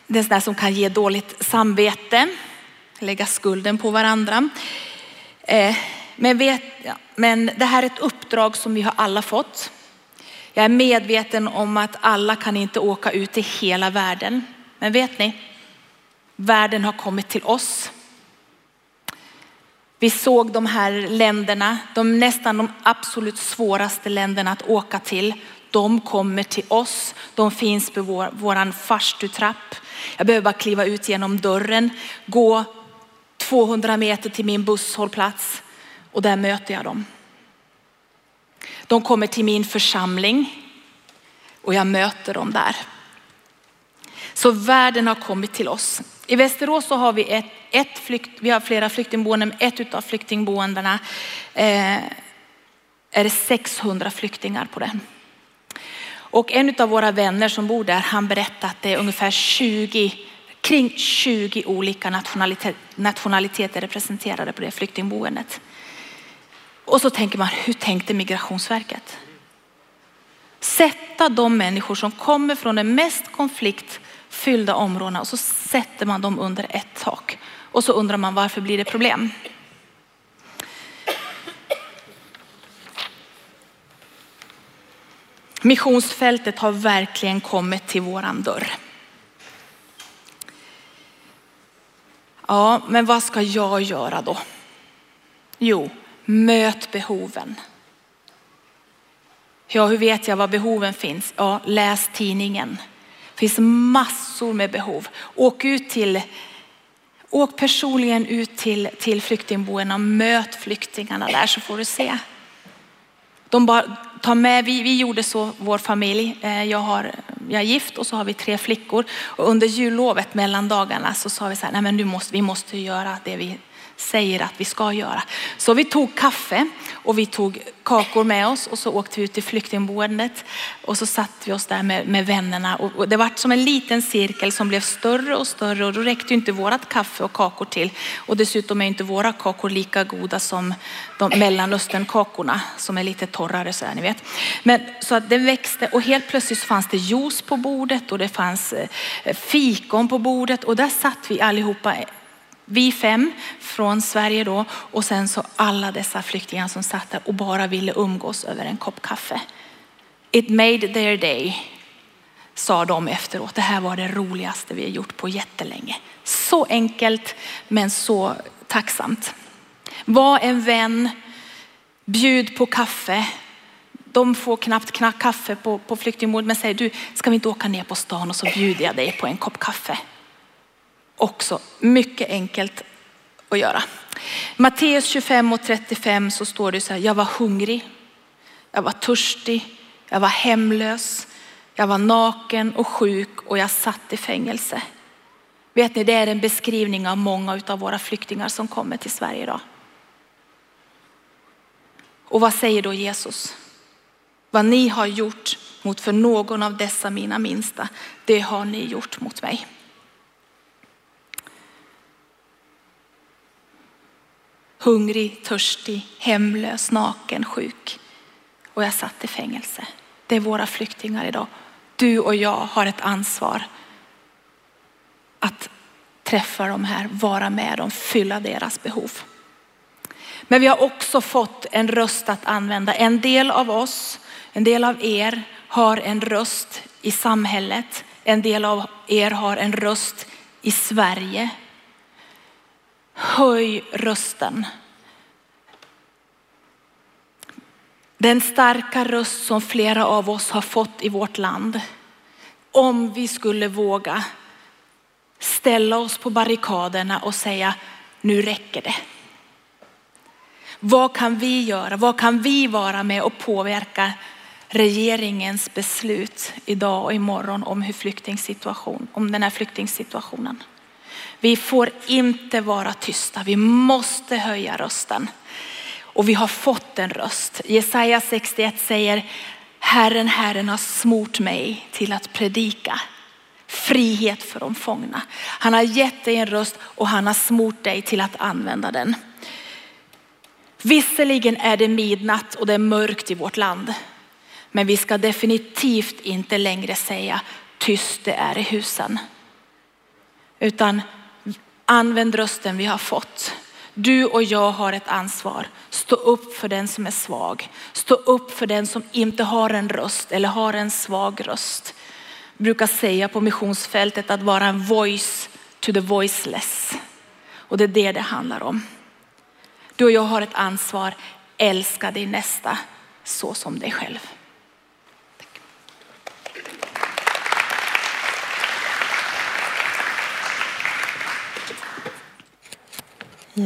det är sådär som kan ge dåligt samvete lägga skulden på varandra. Eh, men, vet, men det här är ett uppdrag som vi har alla fått. Jag är medveten om att alla kan inte åka ut i hela världen. Men vet ni, världen har kommit till oss. Vi såg de här länderna, de nästan de absolut svåraste länderna att åka till. De kommer till oss. De finns på vår, våran farstutrapp. Jag behöver bara kliva ut genom dörren, gå 200 meter till min busshållplats och där möter jag dem. De kommer till min församling och jag möter dem där. Så världen har kommit till oss. I Västerås så har vi, ett, ett flykt, vi har flera flyktingboenden. Ett av flyktingboendena eh, är det 600 flyktingar på den. Och en av våra vänner som bor där, han berättade att det är ungefär 20 kring 20 olika nationaliteter, nationaliteter representerade på det flyktingboendet. Och så tänker man, hur tänkte Migrationsverket? Sätta de människor som kommer från de mest konfliktfyllda områdena och så sätter man dem under ett tak. Och så undrar man varför blir det problem? Missionsfältet har verkligen kommit till våran dörr. Ja, men vad ska jag göra då? Jo, möt behoven. Ja, hur vet jag var behoven finns? Ja, läs tidningen. Det finns massor med behov. Åk ut till Åk personligen ut till, till flyktingboendena och möt flyktingarna där så får du se. De bara ta med, vi, vi gjorde så, vår familj. Eh, jag, har, jag är gift och så har vi tre flickor. Och under jullovet mellan dagarna så sa vi så här, nej men nu måste, vi måste göra det vi säger att vi ska göra. Så vi tog kaffe och vi tog kakor med oss och så åkte vi ut till flyktingboendet och så satt vi oss där med, med vännerna och det var som en liten cirkel som blev större och större och då räckte inte vårat kaffe och kakor till och dessutom är inte våra kakor lika goda som de mellanösternkakorna som är lite torrare så här, ni vet. Men så att det växte och helt plötsligt fanns det juice på bordet och det fanns eh, fikon på bordet och där satt vi allihopa vi fem från Sverige då och sen så alla dessa flyktingar som satt där och bara ville umgås över en kopp kaffe. It made their day, sa de efteråt. Det här var det roligaste vi har gjort på jättelänge. Så enkelt men så tacksamt. Var en vän, bjud på kaffe. De får knappt knack kaffe på, på flyktingmord men säger du, ska vi inte åka ner på stan och så bjuder jag dig på en kopp kaffe också mycket enkelt att göra. Matteus 25 och 35 så står det så här, jag var hungrig, jag var törstig, jag var hemlös, jag var naken och sjuk och jag satt i fängelse. Vet ni, det är en beskrivning av många av våra flyktingar som kommer till Sverige idag. Och vad säger då Jesus? Vad ni har gjort mot för någon av dessa mina minsta, det har ni gjort mot mig. Hungrig, törstig, hemlös, naken, sjuk. Och jag satt i fängelse. Det är våra flyktingar idag. Du och jag har ett ansvar att träffa dem här, vara med dem, fylla deras behov. Men vi har också fått en röst att använda. En del av oss, en del av er har en röst i samhället. En del av er har en röst i Sverige. Höj rösten. Den starka röst som flera av oss har fått i vårt land. Om vi skulle våga ställa oss på barrikaderna och säga nu räcker det. Vad kan vi göra? Vad kan vi vara med och påverka regeringens beslut idag och imorgon om hur flyktingsituation, om den här flyktingsituationen? Vi får inte vara tysta. Vi måste höja rösten. Och vi har fått en röst. Jesaja 61 säger Herren, Herren har smort mig till att predika frihet för de fångna. Han har gett dig en röst och han har smort dig till att använda den. Visserligen är det midnatt och det är mörkt i vårt land. Men vi ska definitivt inte längre säga tyst det är i husen. Utan Använd rösten vi har fått. Du och jag har ett ansvar. Stå upp för den som är svag. Stå upp för den som inte har en röst eller har en svag röst. Jag brukar säga på missionsfältet att vara en voice to the voiceless. Och det är det det handlar om. Du och jag har ett ansvar. Älska din nästa så som dig själv.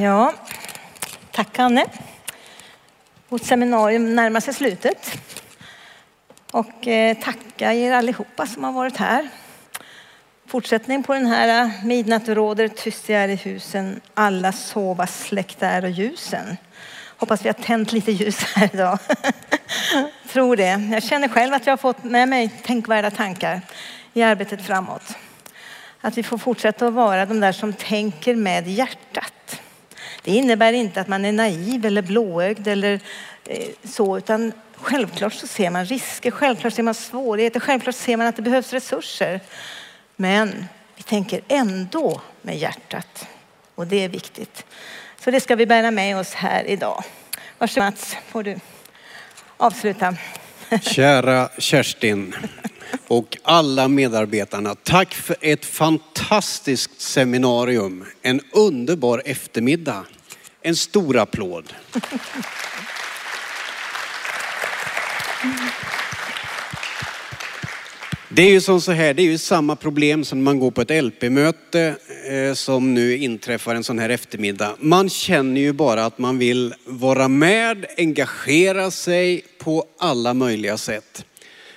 Ja, tack Anne. Vårt seminarium närmar sig slutet. Och eh, tacka er allihopa som har varit här. Fortsättning på den här eh, Midnatt råder, tyst är i husen, alla sova, släckta är och ljusen. Hoppas vi har tänt lite ljus här idag. Tror det. Jag känner själv att jag har fått med mig tänkvärda tankar i arbetet framåt. Att vi får fortsätta att vara de där som tänker med hjärtat. Det innebär inte att man är naiv eller blåögd eller eh, så, utan självklart så ser man risker, självklart ser man svårigheter, självklart ser man att det behövs resurser. Men vi tänker ändå med hjärtat och det är viktigt. Så det ska vi bära med oss här idag. Varsågod Mats, får du avsluta. Kära Kerstin och alla medarbetarna. Tack för ett fantastiskt seminarium. En underbar eftermiddag. En stor applåd. Det är ju som så här, det är ju samma problem som när man går på ett LP-möte eh, som nu inträffar en sån här eftermiddag. Man känner ju bara att man vill vara med, engagera sig på alla möjliga sätt.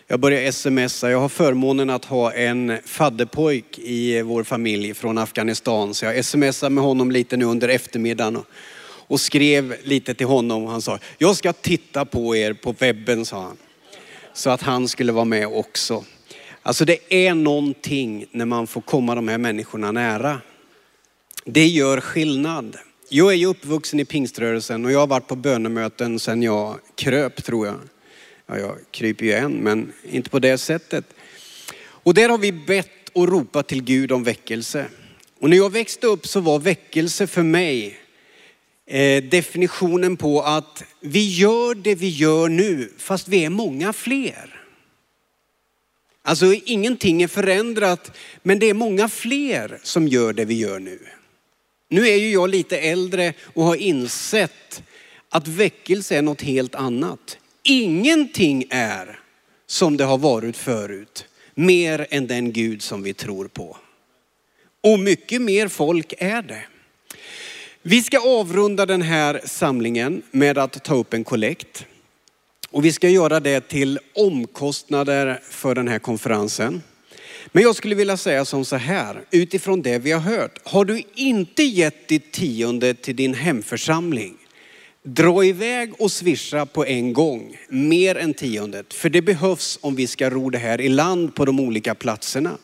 Jag börjar smsa. Jag har förmånen att ha en fadderpojk i vår familj från Afghanistan. Så jag smsade med honom lite nu under eftermiddagen och, och skrev lite till honom. Han sa, jag ska titta på er på webben, sa han. Så att han skulle vara med också. Alltså det är någonting när man får komma de här människorna nära. Det gör skillnad. Jag är ju uppvuxen i pingströrelsen och jag har varit på bönemöten sedan jag kröp tror jag. Ja, jag kryper ju än, men inte på det sättet. Och där har vi bett och ropat till Gud om väckelse. Och när jag växte upp så var väckelse för mig eh, definitionen på att vi gör det vi gör nu, fast vi är många fler. Alltså ingenting är förändrat, men det är många fler som gör det vi gör nu. Nu är ju jag lite äldre och har insett att väckelse är något helt annat. Ingenting är som det har varit förut, mer än den Gud som vi tror på. Och mycket mer folk är det. Vi ska avrunda den här samlingen med att ta upp en kollekt. Och vi ska göra det till omkostnader för den här konferensen. Men jag skulle vilja säga som så här, utifrån det vi har hört. Har du inte gett ditt tionde till din hemförsamling, dra iväg och swisha på en gång, mer än tiondet. För det behövs om vi ska ro det här i land på de olika platserna.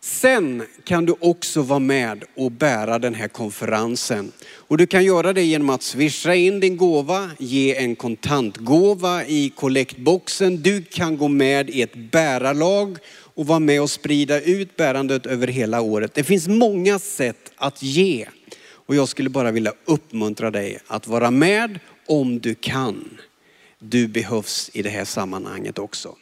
Sen kan du också vara med och bära den här konferensen. Och du kan göra det genom att swisha in din gåva, ge en kontantgåva i kollektboxen. Du kan gå med i ett bärarlag och vara med och sprida ut bärandet över hela året. Det finns många sätt att ge. Och jag skulle bara vilja uppmuntra dig att vara med om du kan. Du behövs i det här sammanhanget också.